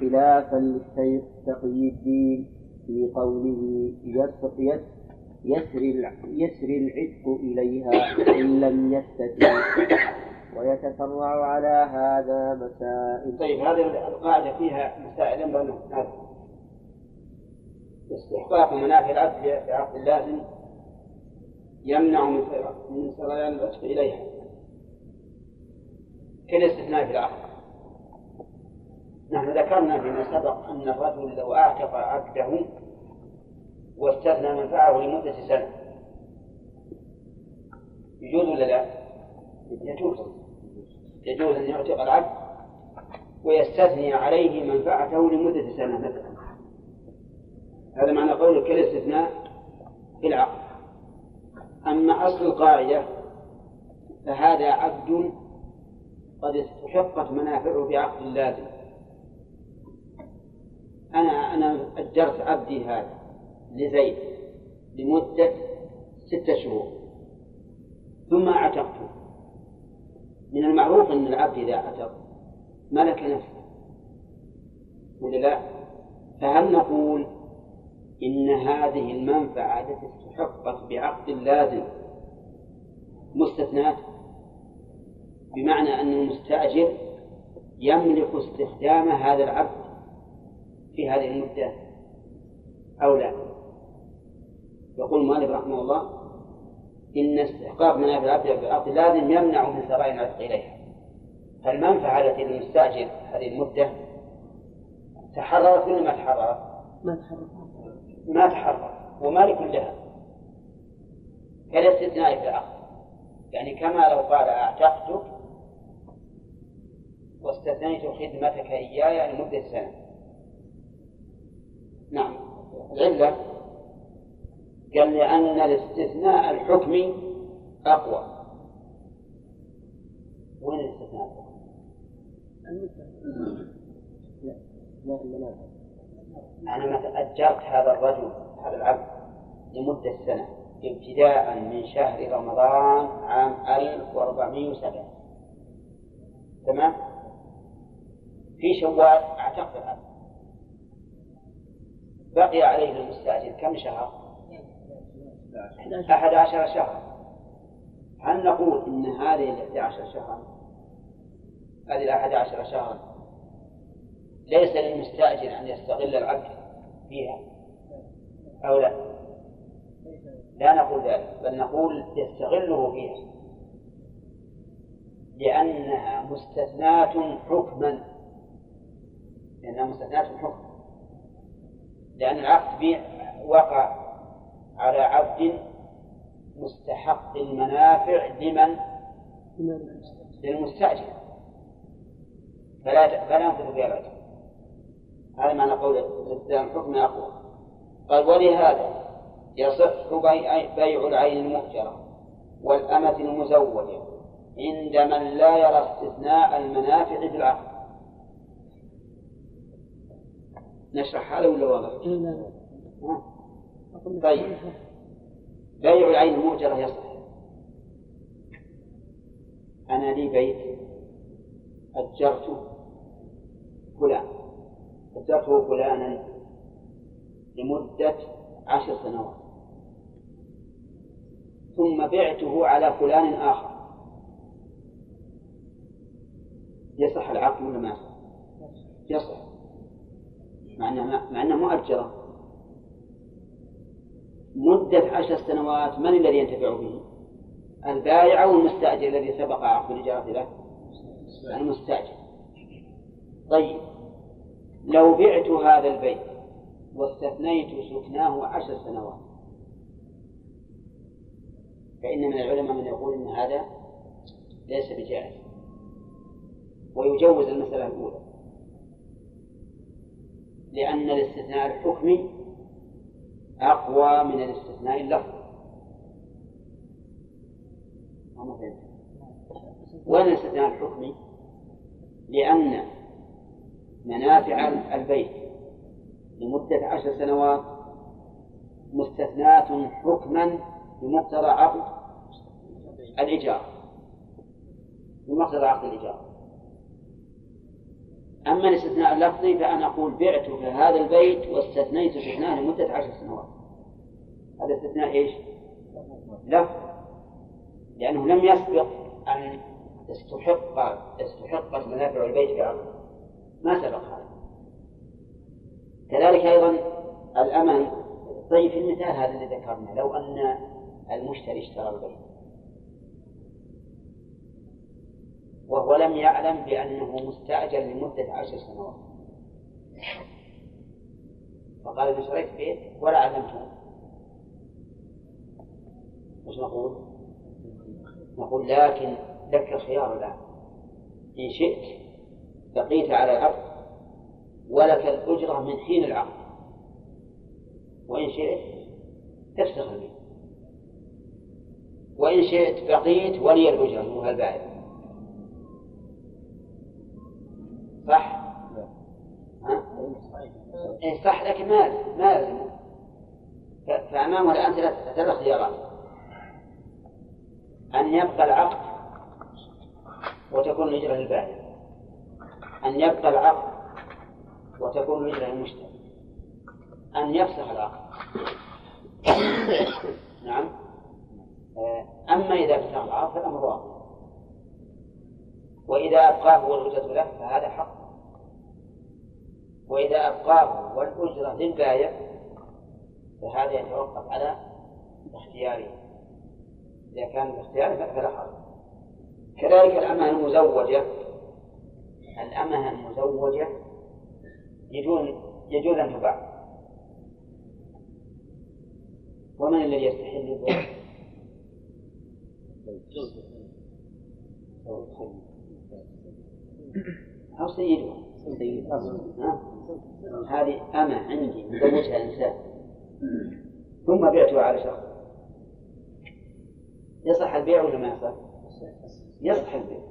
خلافا للشيخ تقي الدين في قوله يسر يسر يسر العتق إليها إن لم يستثن ويتفرع على هذا مسائل. طيب هذه القاعدة فيها مسائل. ينبغي استحقاق منافع العبد في عقد اللازم يمنع من سريان العتق إليها. كالاستثناء في العقد نحن ذكرنا فيما سبق أن الرجل لو أعتق عبده واستثنى منفعه لمدة سنة. يجوز ولا لا؟ يجوز. يجوز أن يعتق العبد ويستثني عليه منفعته لمدة سنة مثلا. هذا معنى قوله كالاستثناء في العقد أما أصل القاعدة فهذا عبد قد استحقت منافعه بعقد لازم أنا أنا أجرت عبدي هذا لزيد لمدة ستة شهور. ثم أعتقته من المعروف أن العبد إذا أعتق ملك نفسه. ولا لا؟ فهل نقول إن هذه المنفعة التي استحقت بعقد لازم. مستثناة. بمعنى أن المستأجر يملك استخدام هذا العبد في هذه المدة أو لا. يقول المؤلف رحمه الله إن استحقاق منافع العبد بعقد لازم يمنع من سراء العتق إليها. فالمنفعة التي للمستأجر هذه المدة تحررت ولا ما تحررت؟ ما تحرك ما تحرر ومالك لها. كالاستثناء في العقد. يعني كما لو قال أعتقتك واستثنيت خدمتك إياي لمدة سنة. نعم. العلة قال لأن الاستثناء الحكمي أقوى. وين الاستثناء لا. أنا مثلا أجرت هذا الرجل هذا العبد لمدة سنة ابتداء من شهر رمضان عام 1407 تمام؟ في شوال أعتقد هذا بقي عليه المستأجر كم شهر؟ أحد عشر شهرا هل نقول إن هذه الأحد عشر شهرا هذه الأحد عشر شهرا ليس للمستأجر أن يستغل العبد فيها أو لا؟ لا نقول ذلك بل نقول يستغله فيها. لأنها مستثناة حكما لأنها مستثناة حكما لأن العقد وقع على عبد مستحق المنافع لمن؟ للمستأجر. فلا فلا ينفذ الأجر هذا معنى قول الاستلام حكم أقوى قال ولهذا يصح بيع العين المؤجرة والأمة المزوجة عند من لا يرى استثناء المنافع في العقد. نشرح هذا ولا واضح؟ طيب. بيع العين المؤجرة يصح. أنا لي بيت أجرته فلان. أجرته فلانا لمدة عشر سنوات ثم بعته على فلان آخر يصح العقد ولا ما يصح؟ يصح مع مع أنها مؤجرة مدة عشر سنوات من الذي ينتفع به؟ البائع أو المستأجر الذي سبق عقد الإجارة له؟ المستأجر طيب لو بعت هذا البيت واستثنيت سكناه عشر سنوات. فإن من العلماء من يقول إن هذا ليس بجائز. ويجوز المسألة الأولى. لأن الاستثناء الحكمي أقوى من الاستثناء اللفظي وين الاستثناء الحكمي؟ لأن منافع البيت لمدة عشر سنوات مستثناة حكما بمقتضى عقد الإيجار. بمقتضى عقد الإيجار. أما الاستثناء اللفظي فأنا أقول بعت في هذا البيت واستثنيت استثناء لمدة عشر سنوات. هذا استثناء إيش؟ لفظ لأنه لم يسبق أن استحق استحقت منافع البيت بعقد. ما سبق هذا. كذلك أيضا الأمن طيب في المثال هذا الذي ذكرنا لو أن المشتري اشترى البيت وهو لم يعلم بأنه مستأجر لمدة عشر سنوات. فقال أنا شريت بيت ولا علمته. وش نقول؟ نقول لكن لك الخيار الآن إن شئت بقيت على العقد ولك الأجرة من حين العقد. وإن شئت تفسخ البيت وإن شئت بقيت ولي الأجرة هو البائع. صح؟ ها؟ إيه صح. لكن ما ما لازم فأمامه الآن ثلاث خيارات أن يبقى العقد وتكون الهجرة للبائع. أن يبقى العقد وتكون الهجرة للمشتري أن يفسخ العقد نعم. أما إذا فسخ العقد فالأمر واضح. وإذا أبقاه والأجرة له فهذا حق. وإذا أبقاه والأجرة للبايع فهذا يتوقف على اختياره. إذا كان الاختيار فلا حرج. كذلك الأمة المزوجة الأمة المزوجة يجوز يجوز أن تباع. ومن الذي يستحل البيع؟ أو سيدها هذه أمة عندي مزوجها إنسان. ثم بعتها على شخص. يصح البيع ولا ما يصح؟ يصح البيع.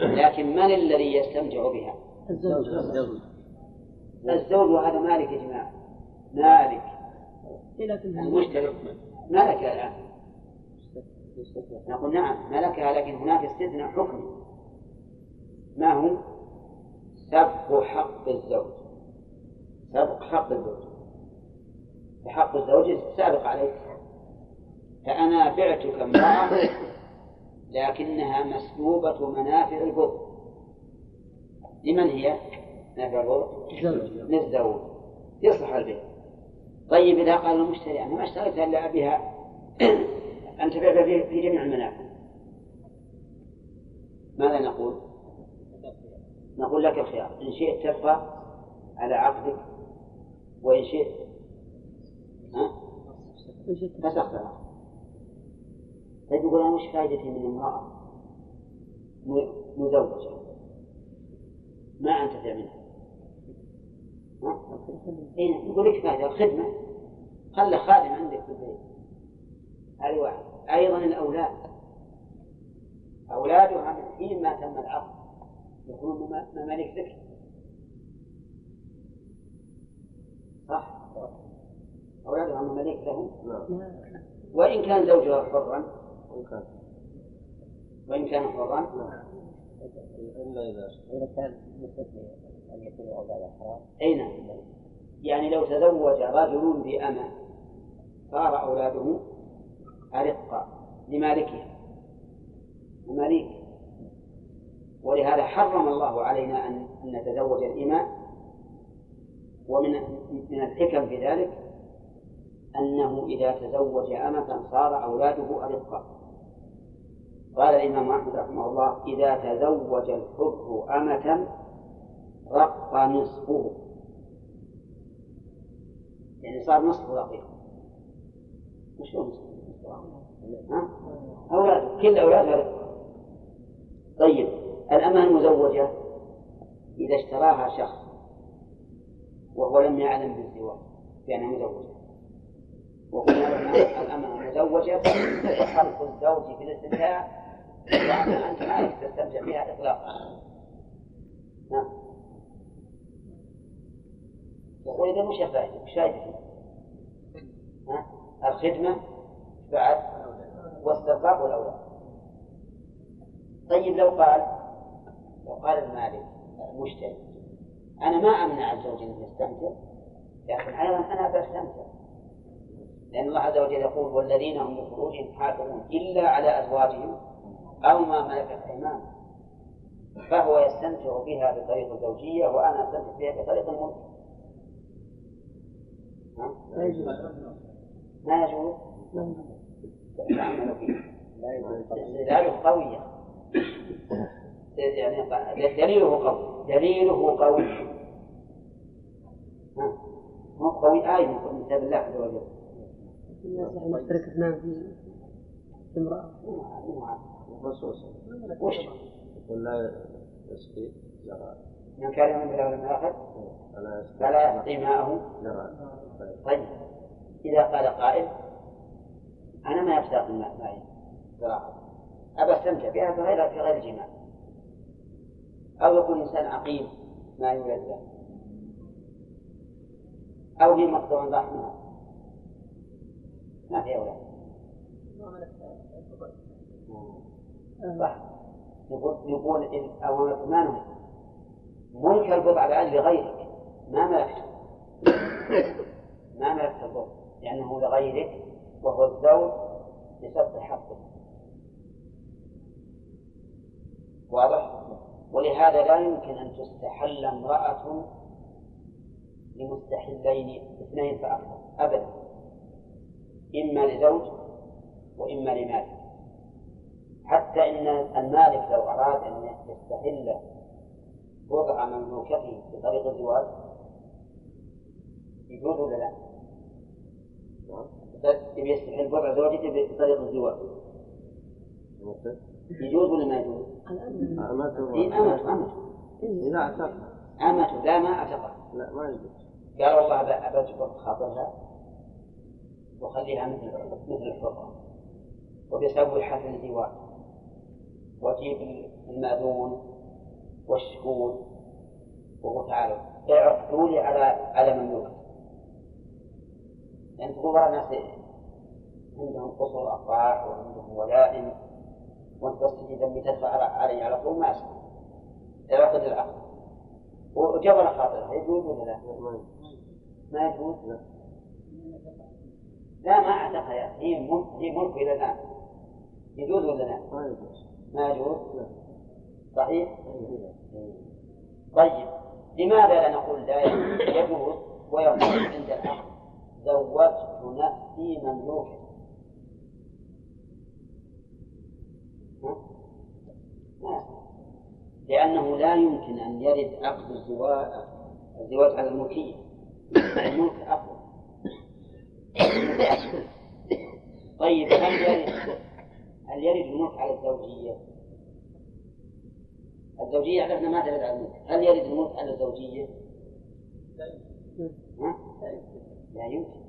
لكن من الذي يستمتع بها؟ الزوج. الزوج. وهذا مالك يا جماعة. مالك. المشترك. مالك الآن. نقول نعم ملكها لكن هناك استثناء حكمي ما هو؟ سبق حق الزوج. سبق حق الزوج. فحق الزوج سابق عليك. فأنا بعتك امرأة لكنها مسلوبة منافع البر. لمن هي؟ منافع البر؟ للزوج. يصلح البيت. طيب إذا قال المشتري أنا ما اشتريتها إلا بها. أنتفع في جميع المنافع. ماذا نقول؟ نقول لك الخيار. إن شئت تبقى على عقدك وإن شئت ها؟ فسختها طيب يقول أنا وش فائدتي من امرأة مزوجة. ما أنتفع منها ها؟ إيه يقول لك فائدة. الخدمة. خلي خادم عندك في البيت. هذه واحد أيضا الأولاد. أولادها من حين ما تم العقد. يكونون مماليك لك صح؟ أولادها مماليك له وإن كان زوجها حرا وإن كان حرا إلا إذا إذا كان مستثني أن يكون أولاد حرام. أي نعم. يعني لو تزوج رجل بأمة صار أولاده أرقا لمالكها. مماليك ولهذا حرم الله علينا أن نتزوج الإماء. ومن من الحكم في ذلك أنه إذا تزوج أمة صار أولاده أرقا قال الإمام أحمد رحمه الله إذا تزوج الحر أمة رق نصفه. يعني صار نصف رقيق. مش هو نصف ها؟ أولاده كل أولاده طيب الأمة المزوجة إذا اشتراها شخص وهو لم يعلم بالزواج بأنها مزوجة وقلنا الأمة المزوجة وحق الزوج في الاستمتاع أنت عارف تستمتع بها إطلاقا نعم يقول إذا وش فائدة؟ وش فائدة؟ الخدمة بعد واسترقاق والأولاد طيب لو قال لو قال المالك المشتري أنا ما أمنع الزوج أن يستمتع لكن أيضا أنا بستمتع لأن الله عز وجل يقول والذين هم لفروجهم حافظون إلا على أزواجهم أو ما ملكت أيمانهم فهو يستمتع بها بطريقة الزوجية وأنا أستمتع بها بطريقة الملك. ما يجوز؟ تعمل فيه استدلاله قوية. يعني دليله قوي. دليله قوي. مو قوي آية من كتاب الله عز وجل. مشترك اثنان في امرأة. وش؟ يقول لا يسقي من كان يؤمن بالله واليوم الآخر فلا يسقي ماءه؟ طيب. إذا قال قائل أنا ما يفتق الماء معي. صراحة أبى أستمتع بها في غير في غير جماع أو يكون إنسان عقيم ما يولد له. أو هي مقطوع رحمها ما في أولاد. يقول يقول إن أو ما ملك البضع الآن لغيرك ما ملكته ما ملكت البضع لأنه لغيرك وهو الزوج بسبب حقه. واضح؟ ولهذا لا يمكن أن تستحل امرأة لمستحلين اثنين فأكثر. أبدا. إما لزوج وإما لمالك حتى إن المالك لو أراد أن يستحل وضع مملوكته بطريق الزواج يجوز ولا لا؟ يبي يستحل وضع زوجته بطريق الزواج يجوز ولا ما يجوز؟ أمته إيه أمته أمته إذا اعتق أمته لا ما أعتقها لا ما يجوز. قال والله أبى أجبر خاطرها وخليها مثل مثل الحرة. وبيسوي حفل الزواج وأجيب المأذون والشهود وهو تعالوا اعقدوا لي على على مملوك لأن بعض الناس عندهم قصور أفراح وعندهم ولائم وأنت بس تجي ذنبي تدفع علي على طول ما أسمع اعقد العقد وجبر خاطرها يجوز ولا لا؟ ما يجوز؟ لا ما أخي هي ملك إلى الآن يجوز ولا لا؟ ما يجوز؟ صحيح؟ طيب لماذا لا نقول لا يجوز ويقول عند العقد زوجت نفسي مملوكا؟ ما لأنه لا يمكن أن يرد عقد الزواج الزواج على الملكية. الملك أفضل طيب هل يرد هل يرد الملك على الزوجية؟ الزوجية عرفنا ما ترد على الملك، هل يرد الملك على الزوجية؟ ها؟ لا يمكن.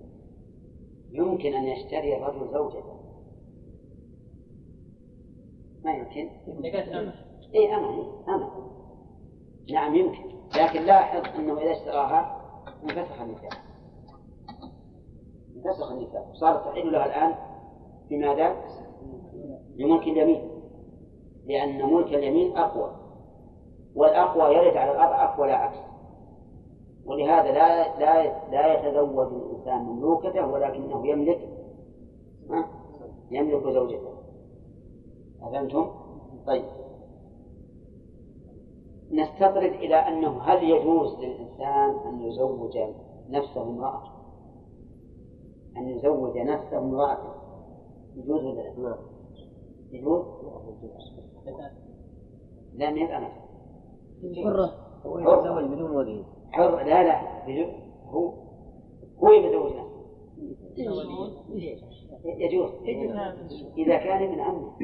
يمكن أن يشتري الرجل زوجته. ما يمكن؟ اي أمل أمل نعم يمكن. لكن لاحظ أنه إذا اشتراها انفسخ النكاح. انفسخ النكاح. صارت تحل له الآن بماذا؟ بملك اليمين. لأن ملك اليمين أقوى. والأقوى يرد على الأضعف ولا عكس. ولهذا لا لا لا يتزوج الإنسان مملوكته ولكنه يملك؟ يملك زوجته. أفهمتم؟ طيب. نستطرد إلى أنه هل يجوز للإنسان أن يزوج نفسه امرأة؟ أن يزوج نفسه امرأة. يجوز ولا لا؟ يجوز؟ لا ما يبقى حرة. هو يتزوج بدون ولي. حر لا لا بدون هو هو يتزوج. نفسه يجوز. إذا كان ابن عمه.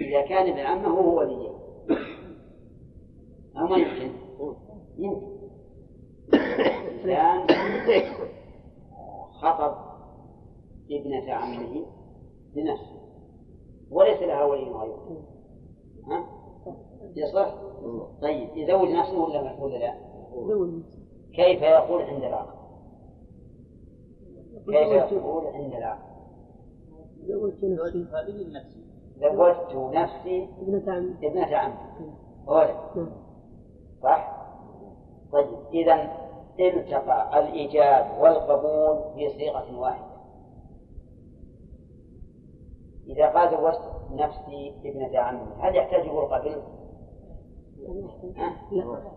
إذا كان ابن عمه هو وليه أو ما يمكن. يمكن. إنسان خطب ابنة عمه لنفسه. وليس لها ولي غيره ها؟ يصح؟ طيب يزوج نفسه ولا ولا لا؟ كيف يقول عند العقد؟ كيف يقول عند العقد؟ زوجت نفسي زوجت نفسي ابنة عمي ابنة عمي ولد نعم. صح؟ طيب إذا التقى الإيجاب والقبول في صيغة واحدة إذا قال زوجت نفسي ابنة عمي هل يحتاج يقول قبل؟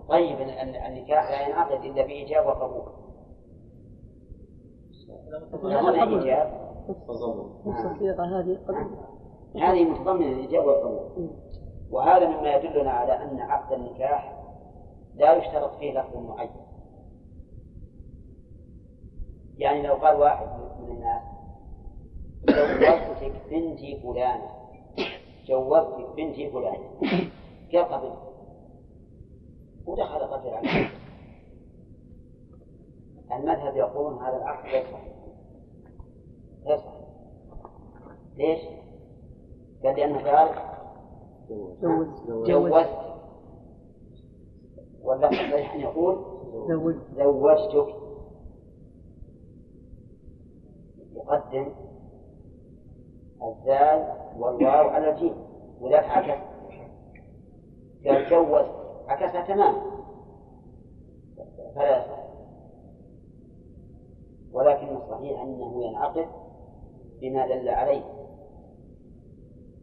طيب ال- ال- النكاح لا ينعقد إلا بإيجاب وقبول. هنا إيجاب. الصيغة هذه هذه متضمنة الإيجاب والقبول وهذا مما يدلنا على أن عقد النكاح لا يشترط فيه لفظ معين. يعني لو قال واحد من الناس جوزتك بنتي فلانة جوزتك بنتي فلانة كيف قبل؟ ودخل قتل عليه المذهب يقولون هذا العقد صحيح. غير صحيح. ليش؟ قال لأنه قال جوزت واللفظ الصحيح أن يقول زوج زوجتك. يقدم الزال والواو على الجيم وذاك عكس. قال جوزت عكسها تماما. فلا يصح. ولكن الصحيح أنه ينعقد بما دل عليه.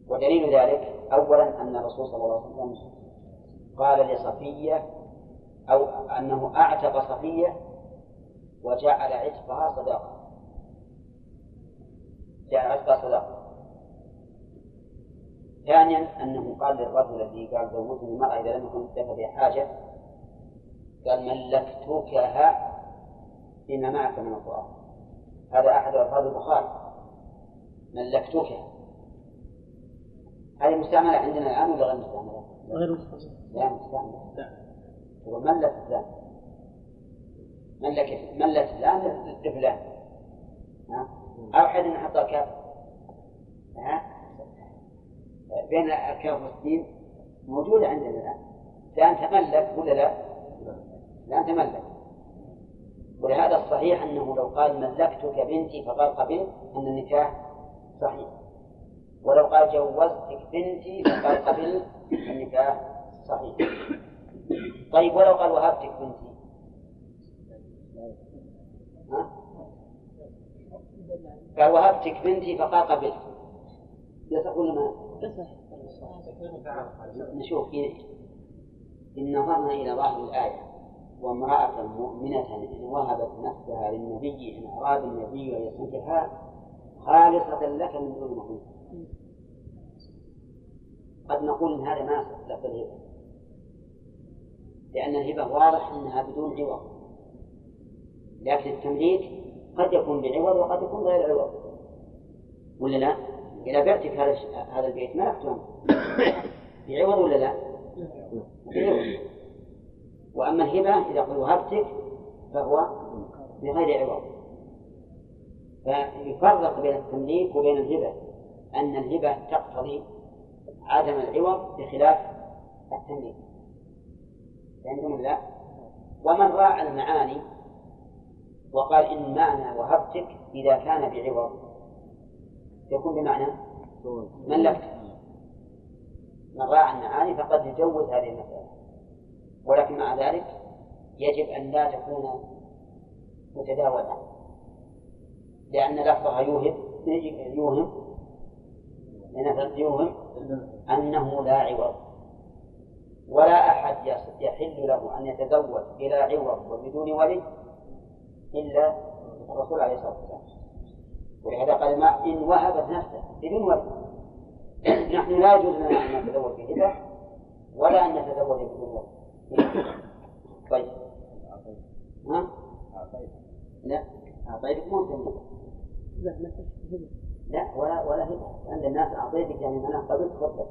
ودليل ذلك أولا أن الرسول صلى الله عليه وسلم قال لصفية أو أنه أعتق صفية وجعل عتقها صداقة جعل عتقها صداقة ثانيا أنه قال للرجل الذي قال زوجني المرأة إذا لم يكن لك بها حاجة قال ملكتكها فيما معك من القرآن. هذا أحد ألفاظ البخاري. ملكتكها هذه مستعملة عندنا الآن ولا غير مستعملة؟ غير مستقيم لا مستعملة. هو ملك فلان. ملك ملك فلان لفلان. ها؟ أو حد نحط الكاف ها؟ بين الكاف والسين موجودة عندنا الآن فلان تملك ولا لا؟ فلان تملك ولهذا الصحيح أنه لو قال ملكتك بنتي فقال قبل أن النكاح صحيح ولو قال جوزتك بنتي فقال قبل النكاح صحيح طيب ولو قال وهبتك بنتي ها؟ قال وهبتك بنتي فقال قبلت يصح ولا ما؟ نشوف إن نظرنا إلى ظاهر الآية وامرأة مؤمنة إن وهبت نفسها للنبي إن أراد النبي أن يستنكحها خالصة لك من دون مؤمن قد نقول إن هذا ما لفظ الهبة لأن الهبة واضح أنها بدون عوض. لكن التمليك قد يكون بعوض وقد يكون غير عوض ولا لا؟ إذا بعتك هذا هذا البيت لك بعوض ولا لا؟ بعوض. وأما الهبة إذا قل وهبتك فهو بغير عوض. فيفرق بين التمليك وبين الهبة. أن الهبة تقتضي عدم العوض بخلاف التمليك. فهمتم لا؟ ومن راعى المعاني وقال إن معنى وهبتك إذا كان بعوض. يكون بمعنى ملكت من راعى المعاني فقد يجوز هذه المسألة. ولكن مع ذلك يجب أن لا تكون متداولة. لأن لفظها يوهم يوهم يوهم أنه لا عوض. ولا أحد يحل له أن يتزوج بلا عوض وبدون ولي إلا الرسول عليه الصلاة والسلام. ولهذا قال ما إن وهبت نفسه بدون ولي نحن لا يجوز لنا أن نتزوج بهبة ولا أن نتزوج بدون ولي طيب. ها؟ لا. أعطيتك مو لا لا ولا ولا هبة عند الناس أعطيتك يعني أنا قبلت فضلك